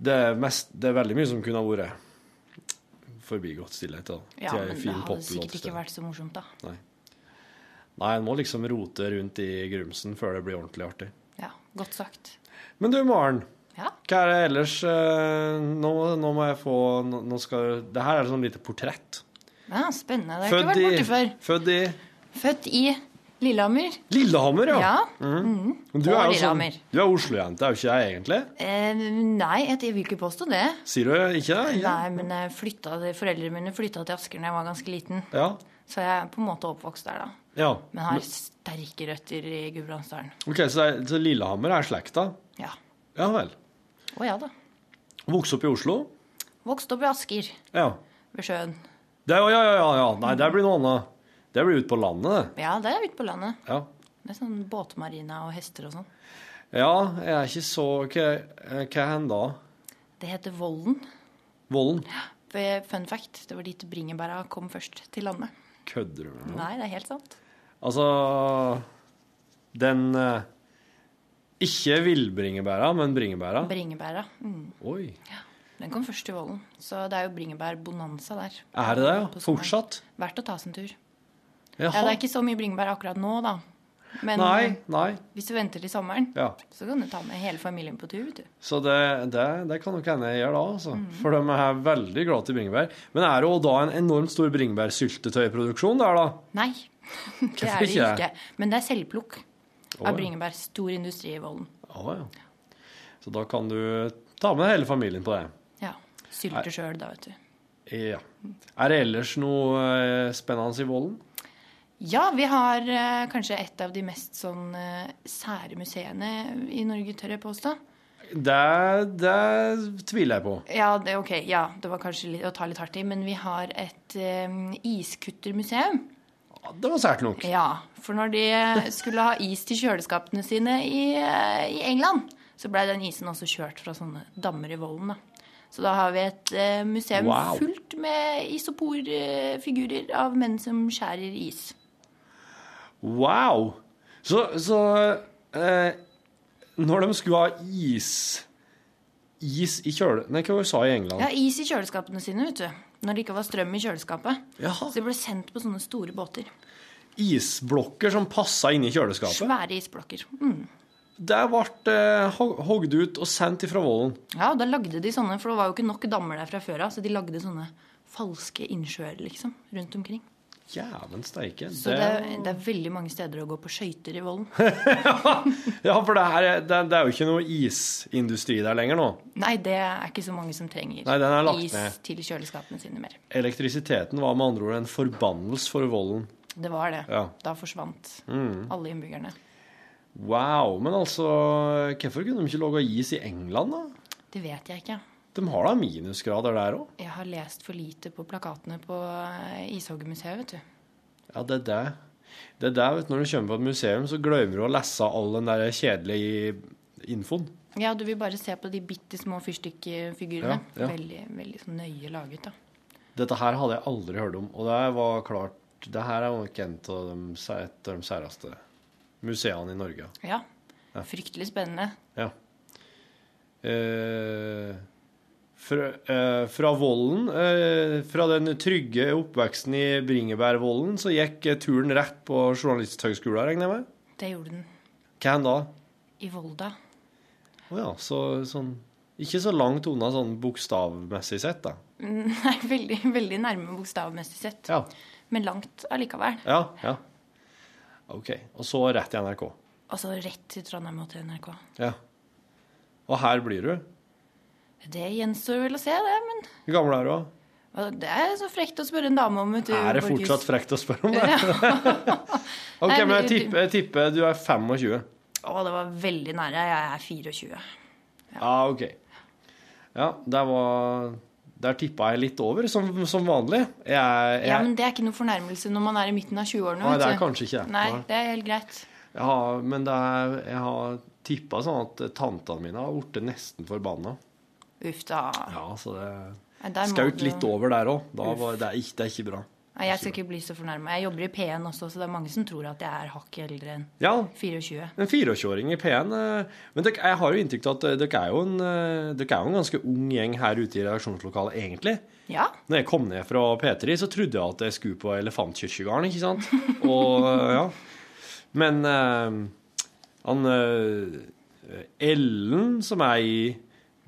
det, er mest, det er veldig mye som kunne ha vært forbigått stillhet. Da, Ja, til en men det hadde sikkert ikke vært så morsomt, da. Nei. Nei, en må liksom rote rundt i grumsen før det blir ordentlig artig. Ja, godt sagt. Men du, Maren. Ja. Hva er det ellers eh, nå, nå må jeg få nå, nå skal, Det her er et sånn lite portrett. Ja, spennende. Det har jeg ikke vært borti før. Født i Født i Lillehammer. Lillehammer, ja. Ja. Mm. Mm. Du er sånn, du er Oslo-jente, er jo ikke jeg egentlig? Eh, nei, jeg vil ikke påstå det. Sier du ikke det? Ja. Nei, men flytta, foreldrene mine flytta til Asker da jeg var ganske liten. Ja. Så jeg er på en måte oppvokst der, da. Ja. Men har sterke røtter i Gudbrandsdalen. Ok, så, er, så Lillehammer er slekta? Ja. Ja vel. Å ja da. Vokste opp i Oslo? Vokste opp i Asker, Ja. ved sjøen. Det, ja, ja, ja, ja. Nei, det blir noe annet. Det blir ute på landet, det. Ja, det er ute på landet. Ja. Det er sånn båtmarina og hester og sånn. ja, jeg er ikke så Hva, hva hender da? Det heter Vollen. Vollen? Ja, Fun fact, det var dit bringebæra kom først til landet. Kødder du med meg? Nei, det er helt sant. Altså Den eh, Ikke villbringebæra, men bringebæra? Bringebæra. Mm. Oi. Den kom først til Vollen. Så det er jo bringebærbonanza der. Er det det, ja? Fortsatt? Verdt å ta sin tur. Jaha. Ja, det er ikke så mye bringebær akkurat nå, da. Men Nei, eh, nei. hvis du venter til sommeren, Ja. så kan du ta med hele familien på tur. vet du. Så det, det, det kan nok hende jeg gjør da, altså. Mm. For de er veldig glad til bringebær. Men er det jo da en enormt stor bringebærsyltetøyproduksjon der, da? Nei, det er det ikke? Men det er selvplukk av bringebær. Stor industri i Vollen. Å ja. Så da kan du ta med hele familien på det. Ja. Sylte sjøl, da, vet du. Ja. Er det ellers noe eh, spennende i Vollen? Ja, vi har eh, kanskje et av de mest sånn eh, sære museene i Norge, tør jeg påstå. Det, det tviler jeg på. Ja, det, ok, ja, det var kanskje litt, å ta litt hardt i, men vi har et eh, iskuttermuseum. Det var sært nok. Ja, for når de skulle ha is til kjøleskapene sine i, i England, så blei den isen også kjørt fra sånne dammer i Vollen. da. Så da har vi et eh, museum Wow. fullt med isoporfigurer av menn som skjærer is. Wow! Så, så eh, Når de skulle ha is Is i kjøle... Nei, hva sa i England? Ja, is i kjøleskapene sine, vet du. Når det ikke var strøm i kjøleskapet. Jaha. Så de ble sendt på sånne store båter. Isblokker som passa inn i kjøleskapet? Svære isblokker. Mm. Det ble eh, hog- hogd ut og sendt ifra Vollen. Ja, og da lagde de sånne, for det var jo ikke nok dammer der fra før av, så de lagde sånne falske innsjøer, liksom, rundt omkring. Jæven steike. Så det, det er veldig mange steder å gå på skøyter i Vollen. Ja, for det, er- det, det er jo ikke noe isindustri der lenger nå. Nei, det er ikke så mange som trenger Nei, den lagt is ned. til kjøleskapene sine mer. Elektrisiteten var med andre ord en forbannelse for Vollen. Det var det. Ja. Da forsvant Mm. alle innbyggerne. Wow. Men altså, hvorfor kunne de ikke lage is i England, da? Det vet jeg ikke. De har da minusgrader der òg? Jeg har lest for lite på plakatene på Ishoggermuseet, Ishockeymuseet, vet du. Ja, det er det. Det er det, vet du, Når du kommer på et museum, så glemmer du å lese all den der kjedelige infoen. Ja, du vil bare se på de bitte små fyrstikkfigurene. Ja, ja. Veldig, veldig sånn nøye laget, da. Dette her hadde jeg aldri hørt om, og det var klart Det her er nok en av de, et av de særeste museene i Norge. Ja. Ja. Fryktelig spennende. Ja. Eh, fra, eh, fra Vollen, eh, fra den trygge oppveksten i Bringebærvollen, så gikk eh, turen rett på Journalisthøgskolen, regner jeg med? Det gjorde den Hvem da? i Volda. Å ja, så sånn Ikke så langt unna sånn bokstavmessig sett, da. Mm, Nei, veldig, veldig nærme bokstavmessig sett. Ja. Men langt allikevel. Ja, ja. OK. Og så rett i NRK. Og så rett til Trondheim og til NRK. Ja. Og her blir du. Det gjenstår vel å se, det, men Hvor gammel er du, da? Det er så frekt å spørre en dame om, vet du. Er det fortsatt frekt å spørre om det? OK, men jeg tipper, jeg tipper du er 25. Å, det var veldig nære. Jeg er 24. Ja, ok. Ja, der var Der tippa jeg litt over, som, som vanlig. Jeg, jeg, Ja, men det er ikke noe fornærmelse når man er i midten av 20-årene. Nei, det er kanskje ikke. Nei, det er helt greit. Ja, Men er, jeg har tippa sånn at tantene mine har blitt nesten forbanna. Uff da. Ja, så det Skaut du- litt over der òg. Det, er ikke- det er ikke bra. Nei, jeg skal ikke bli så fornærma. Jeg jobber i P1 også, så det er mange som tror at jeg er hakket eldre enn Ja, 24. En 24-åring i P1 eh, Men dere, jeg har jo inntrykk av at eh, dere er jo, en, eh, dere er jo en ganske ung gjeng her ute i redaksjonslokalet, egentlig. Ja. Når jeg kom ned fra P3, så trodde jeg at jeg skulle på Elefantkirkegården, ikke sant? Og ja. Men han Ellen, som er i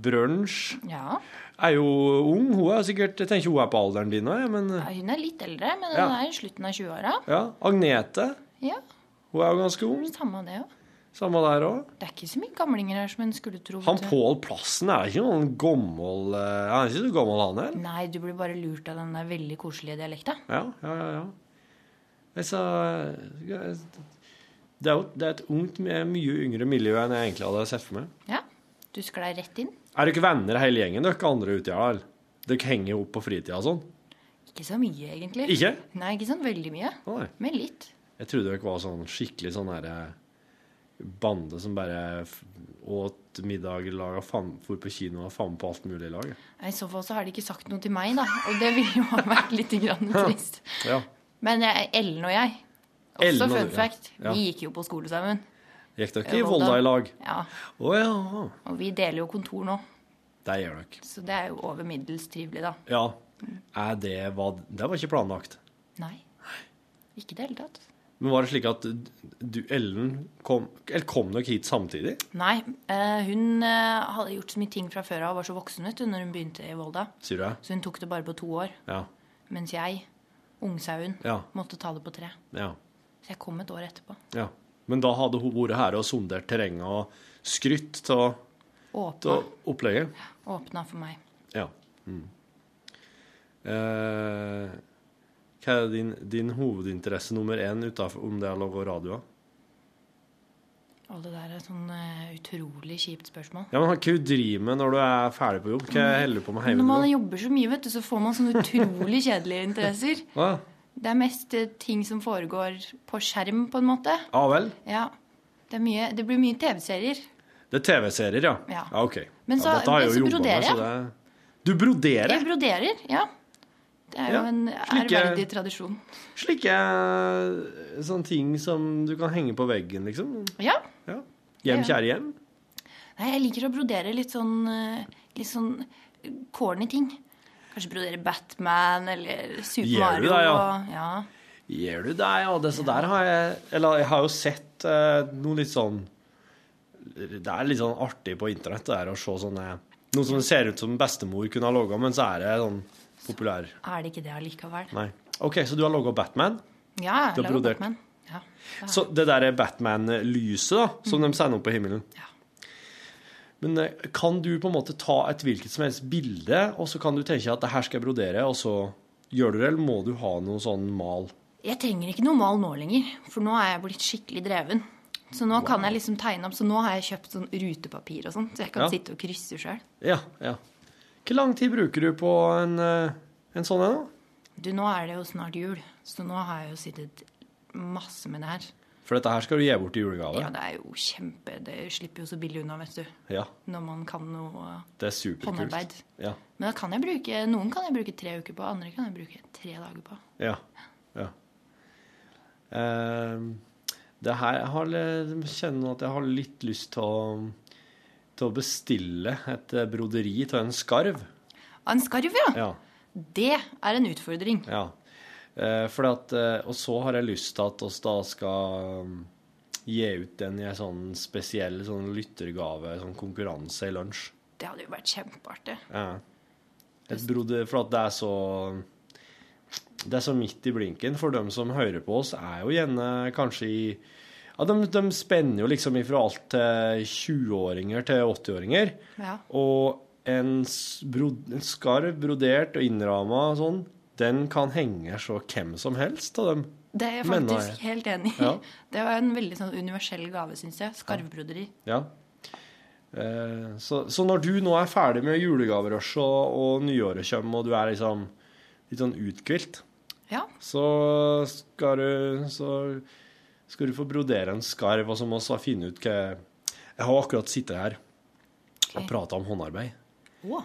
Brunsj, ja. er jo ung. Hun er sikkert Jeg tenker hun er på alderen din òg, Ja, Hun er litt eldre, men Ja. hun er i slutten av 20-åra. ja. Agnete, Ja, hun er jo ganske ung. samme det òg. Samme der òg. Det er ikke så mye gamlinger her som en skulle tro. Han. Pål Plassen er ikke noen gammel eh, Han er ikke så gammel, han heller. Nei, du blir bare lurt av den der veldig koselige dialekta. Ja, ja, ja. ja. Eh, det er jo det er et ungt, mye yngre miljø enn jeg egentlig hadde sett for meg. Ja, du sklei rett inn. Er dere venner hele gjengen, dere andre ute her? eller? Dere henger jo opp på fritida og sånn? Ikke så mye, egentlig. Ikke? Nei, ikke sånn veldig mye. Nei. Men litt. Jeg trodde dere var sånn skikkelig sånn herre bande som bare åt middag, laga for på kino og faen på alt mulig i lag. I så fall så har de ikke sagt noe til meg, da. Og det ville jo ha vært litt grann trist. Ja. Men Ellen og jeg, også Ellen og fun fact, Ja. vi gikk jo på skole sammen. Gikk dere Eh, i Volda i lag? Ja. Oh, ja. Og vi deler jo kontor nå, Det gjør dere. så det er jo over middels trivelig, da. Ja. Er det var, Det var ikke planlagt. Nei. Ikke i det hele tatt. Men var det slik at du, Ellen, kom, eller kom dere hit samtidig? Nei, eh, hun eh, hadde gjort så mye ting fra før av og var så voksen ut når hun begynte i Volda. Sier du det? Så hun tok det bare på to år. Ja. Mens jeg, ungsauen, Ja. måtte ta det på tre. ja. Så jeg kom et år etterpå. ja. Men da hadde hun vært her og sondert terrenget og skrytt av opplegget? åpna for meg. Ja. Mm. Eh, hva er din, din hovedinteresse nummer én utenfor om det er å lage radio? Og det der er sånn uh, utrolig kjipt spørsmål. Ja, men Hva du driver med når du er ferdig på jobb? Hva holder du på med Når man jobber så mye, vet du, så får man sånne utrolig kjedelige interesser. Ja. Det er mest eh, ting som foregår på skjerm, på en måte. Ah, vel? Ja. Det, mye, det blir mye TV-serier. Det er TV-serier, ja. Ja. OK. Men så- ja, dette har jeg jo jobba med, så det... Du broderer? Jeg broderer, ja. Det er jo en slike- ærverdig tradisjon. Slike eh, sånne ting som du kan henge på veggen, liksom? Ja. Ja. Hjem, Ja. kjære hjem? Nei, jeg liker å brodere litt sånn eh, Litt sånn corny ting. Kanskje brodere Batman eller Super Gjør du det, ja? og- ja. Gjør du det? Ja, det så der har jeg Eller jeg har jo sett eh, noe litt sånn Det er litt sånn artig på internett det der å se sånne Noe som ser ut som bestemor kunne ha laga, men så er det sånn populær Er det ikke det allikevel? Nei. OK, så du har laga Batman? Ja, jeg har jeg. Batman. Ja, det Så det der er Batman-lyset, da, som de sender opp på himmelen Men eh, kan du på en måte ta et hvilket som helst bilde, og så kan du tenke at det her skal jeg brodere, og så gjør du det, eller må du ha noe sånn mal? Jeg trenger ikke noe mal nå lenger, for nå er jeg blitt skikkelig dreven. Så nå kan jeg liksom tegne opp, så nå har jeg kjøpt sånn rutepapir og sånn, så jeg kan Ja. sitte og krysse sjøl. Ja, ja. Hvor lang tid bruker du på en, eh, en sånn en, da? Du, nå er det jo snart jul, så nå har jeg jo sittet masse med det her. For dette her skal du gi bort i julegave? Ja, det er jo kjempe Det slipper jo så billig unna, vet du. Ja, Når man kan noe det er håndarbeid. Ja, Men da kan jeg bruke Noen kan jeg bruke tre uker på, andre kan jeg bruke tre dager på. ja, ja. Uh, det her jeg har, jeg kjenner at jeg har litt lyst til å, til å bestille et eh, broderi til en skarv. Av En skarv, ja. Ja, Det er en utfordring. ja. Eh, at, eh, og så har jeg lyst til at oss da skal um, gi ut den i en sånn spesiell sånn lyttergave, sånn konkurranse i lunsj. Det hadde jo vært kjempeartig. Ja. Et broder, for at det er så Det er så midt i blinken. For dem som hører på oss, er jo gjerne kanskje i ja, de, de spenner jo liksom ifra alt til 20-åringer til 80-åringer. Ja. Og en, brod, en skarv brodert og innramma sånn, den kan henge så hvem som helst av dem. Det er jeg faktisk faktisk helt enig i. Ja. Det var en veldig sånn universell gave, syns jeg. Skarvbroderi. Ja. Eh, så, så når du nå er ferdig med julegaverushet og, og nyåret kommer, og du er liksom litt sånn uthvilt, Ja. så skal du, så skal du få brodere en skarv, og så må vi finne ut hva Jeg har akkurat sittet her og prata om håndarbeid. Oh.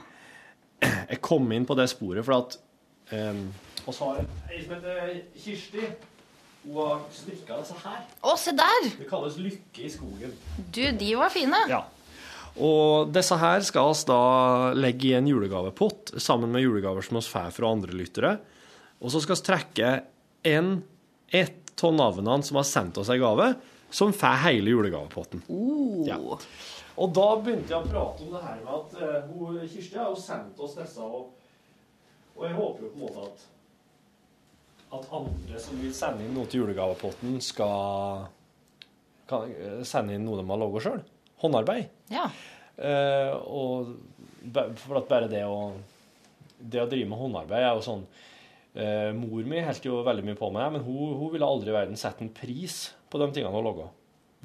Jeg kom inn på det sporet for at um, Og så har ei som heter Kirsti. Hun har strikka disse her. Å, se der! Det kalles Lykke i skogen. Du, de var fine. Ja. Og disse her skal vi da legge i en julegavepott sammen med julegaver som vi får fra andre lyttere. Og så skal vi trekke en, ett av navnene som har sendt oss en gave, som får hele julegavepotten. Oh. Ja. Og da begynte jeg å prate om det her med at uh, Kirsti har jo sendt oss disse, og, og jeg håper jo på en måte at at andre som vil sende inn noe til julegavepotten, skal kan, eh, sende inn noe de har laga sjøl. Håndarbeid. Ja. Eh, og for at bare det å Det å drive med håndarbeid er jo sånn eh, Mor mi holdt jo veldig mye på med det, men hun, hun ville aldri i verden sette en pris på de tingene hun laga.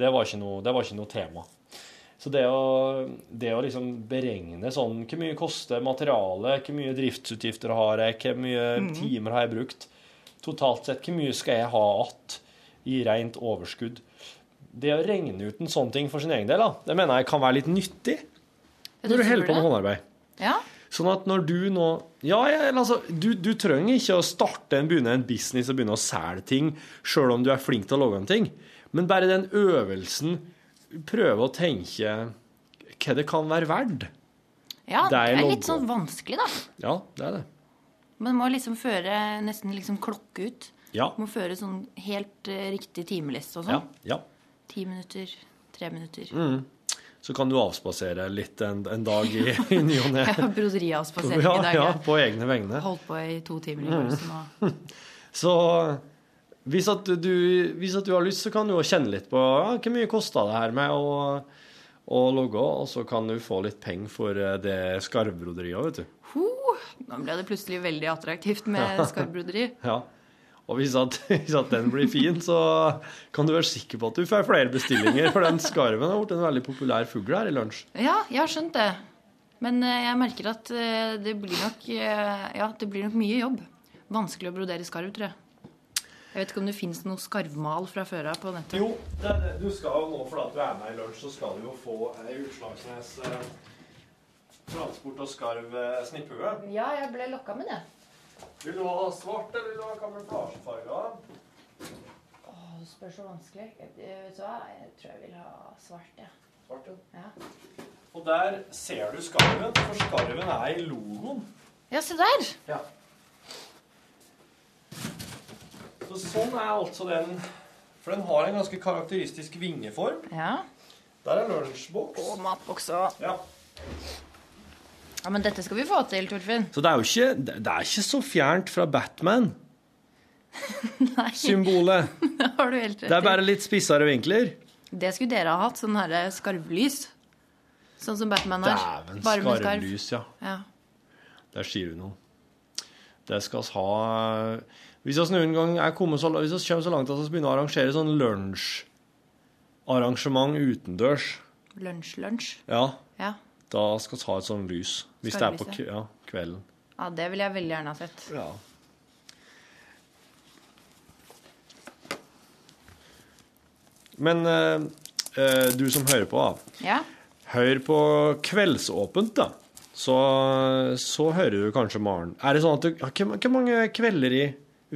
Det var ikke noe, det var ikke noe tema. Så det å, det å liksom beregne sånn Hvor mye koster materialet? Hvor mye driftsutgifter har jeg? Hvor mye mm. timer har jeg brukt? Totalt sett, hvor mye skal jeg ha igjen i rent overskudd? Det å regne ut en sånn ting for sin egen del, da, det mener jeg kan være litt nyttig når du holder på med håndarbeid. Ja. Sånn at når du nå Ja, ja altså, du, du trenger ikke å starte en, begynne en business og begynne å selge ting sjøl om du er flink til å lage en ting, men bare den øvelsen Prøve å tenke hva det kan være verdt. ja, Det det er er litt sånn vanskelig, da. Ja, det er det. Man må liksom føre nesten liksom klokke ut. Ja. Må føre sånn helt eh, riktig timeliste og sånn. ja. ja. Ti minutter, tre minutter. Mm. Så kan du avspasere litt en, en dag i, i ny og ne. Broderiavspasering Ja, i dag. ja, på egne vegne. Holdt på i to timer i Mm. går. nå- Så hvis at, du, hvis at du har lyst, så kan du jo kjenne litt på ja, hvor mye kosta det her med å, å logge, og så kan du få litt penger for eh, det skarvbroderiet, vet du. Ho, nå ble det plutselig veldig attraktivt med skarvbroderi. Ja. Og hvis at, hvis at den blir fin, så kan du være sikker på at du får flere bestillinger, for den skarven har blitt en veldig populær fugl her i lunsj. Ja, jeg har skjønt det. Men eh, jeg merker at eh, det blir nok Ja, det blir nok mye jobb. Vanskelig å brodere skarv, tror jeg. Jeg vet ikke om det fins noe skarvmal fra før av på nettet. Jo, det, det. du skal jo nå, fordi at du er med i lunsj, så skal du jo få ei Utslagsnes eh, transport og skarv eh, snipphue. Ja, jeg ble lokka med det. Vil du ha svart, eller vil du ha kamuflasjefarga? Åh, det spør så vanskelig. Jeg, jeg, vet du hva? jeg tror jeg vil ha svart, ja. Svart, ja. Og der ser du skarven, for skarven er i logoen. Ja, se der! Ja. Så sånn er altså den For den har en ganske karakteristisk vingeform. Ja. Der er lunsjboks. Og matboks òg. Ja. ja, men dette skal vi få til, Torfinn. Så det er jo ikke, det er ikke så fjernt fra Batman. Symbolet. Det har du helt rett i. Det er bare litt spissere vinkler. Det skulle dere ha hatt, sånn herre skarvlys. Sånn som Batman har. Dæven, skarvlys, ja. Ja. Der sier du noe. Det skal vi ha Hvis vi noen gang er kommet så, hvis vi kommer så langt at vi begynner å arrangere sånn lunsjarrangement utendørs, Lunsj-lunsj. ja, Ja. da skal vi ta et sånt lys. Hvis det er på ja, kvelden. ja, det vil jeg veldig gjerne ha sett. Ja. Men eh, eh, du som hører på, da. Ja. Hør på Kveldsåpent, da. Så, så hører du kanskje Maren. Er det sånn at du, hvor mange kvelder i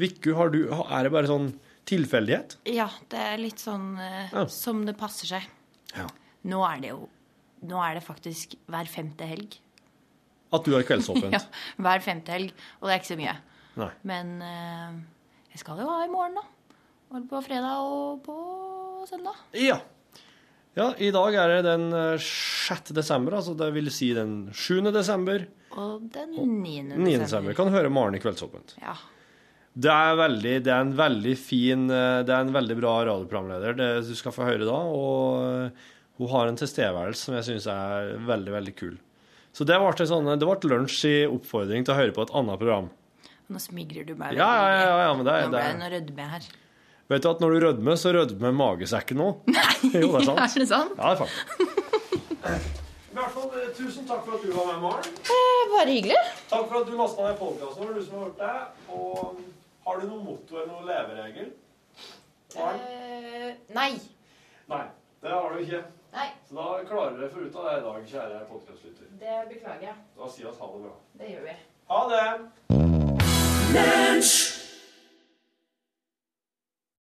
du Er det bare sånn tilfeldighet? ja, det er litt sånn eh, Ja. som det passer seg. Ja. Nå er det jo Nå er det faktisk hver femte helg. At du har kveldsåpent? ja, hver femte helg. Og det er ikke så mye. Nei. Men eh, jeg skal jo ha i morgen, da. Og på fredag og på søndag. Ja. ja. I dag er det den eh, 6. desember, altså det vil si den 7. desember. Og den 9. 9. desember. Kan høre Maren i Kveldsåpent. Ja. Det er, veldig, det er en veldig fin eh, Det er en veldig bra radioprogramleder det du skal få høre da. Og eh, hun har en tilstedeværelse som jeg syns er veldig, veldig kul. Så det ble, sånn, det ble lunsj i oppfordring til å høre på et annet program. Nå smigrer du meg. Ja, ja, ja, ja, ja men det, Nå er- ble det jeg er- rødme her. Vet du at når du rødmer, så rødmer magesekken òg? Jo, det er sant. Er det sant? Ja, det er faktisk. I hvert fall, tusen takk for at du var med, Maren. Eh, bare hyggelig. Takk for at du lasta ned podkasten vår, du som har hørt det. Og har du noe motto eller noen leveregel? Eh, nei. Nei, det har du ikke. Nei. Så da klarer dere for ut av det i dag, kjære podkastlytter. Det beklager jeg. Da sier vi ha det bra. Det gjør vi. Ha det!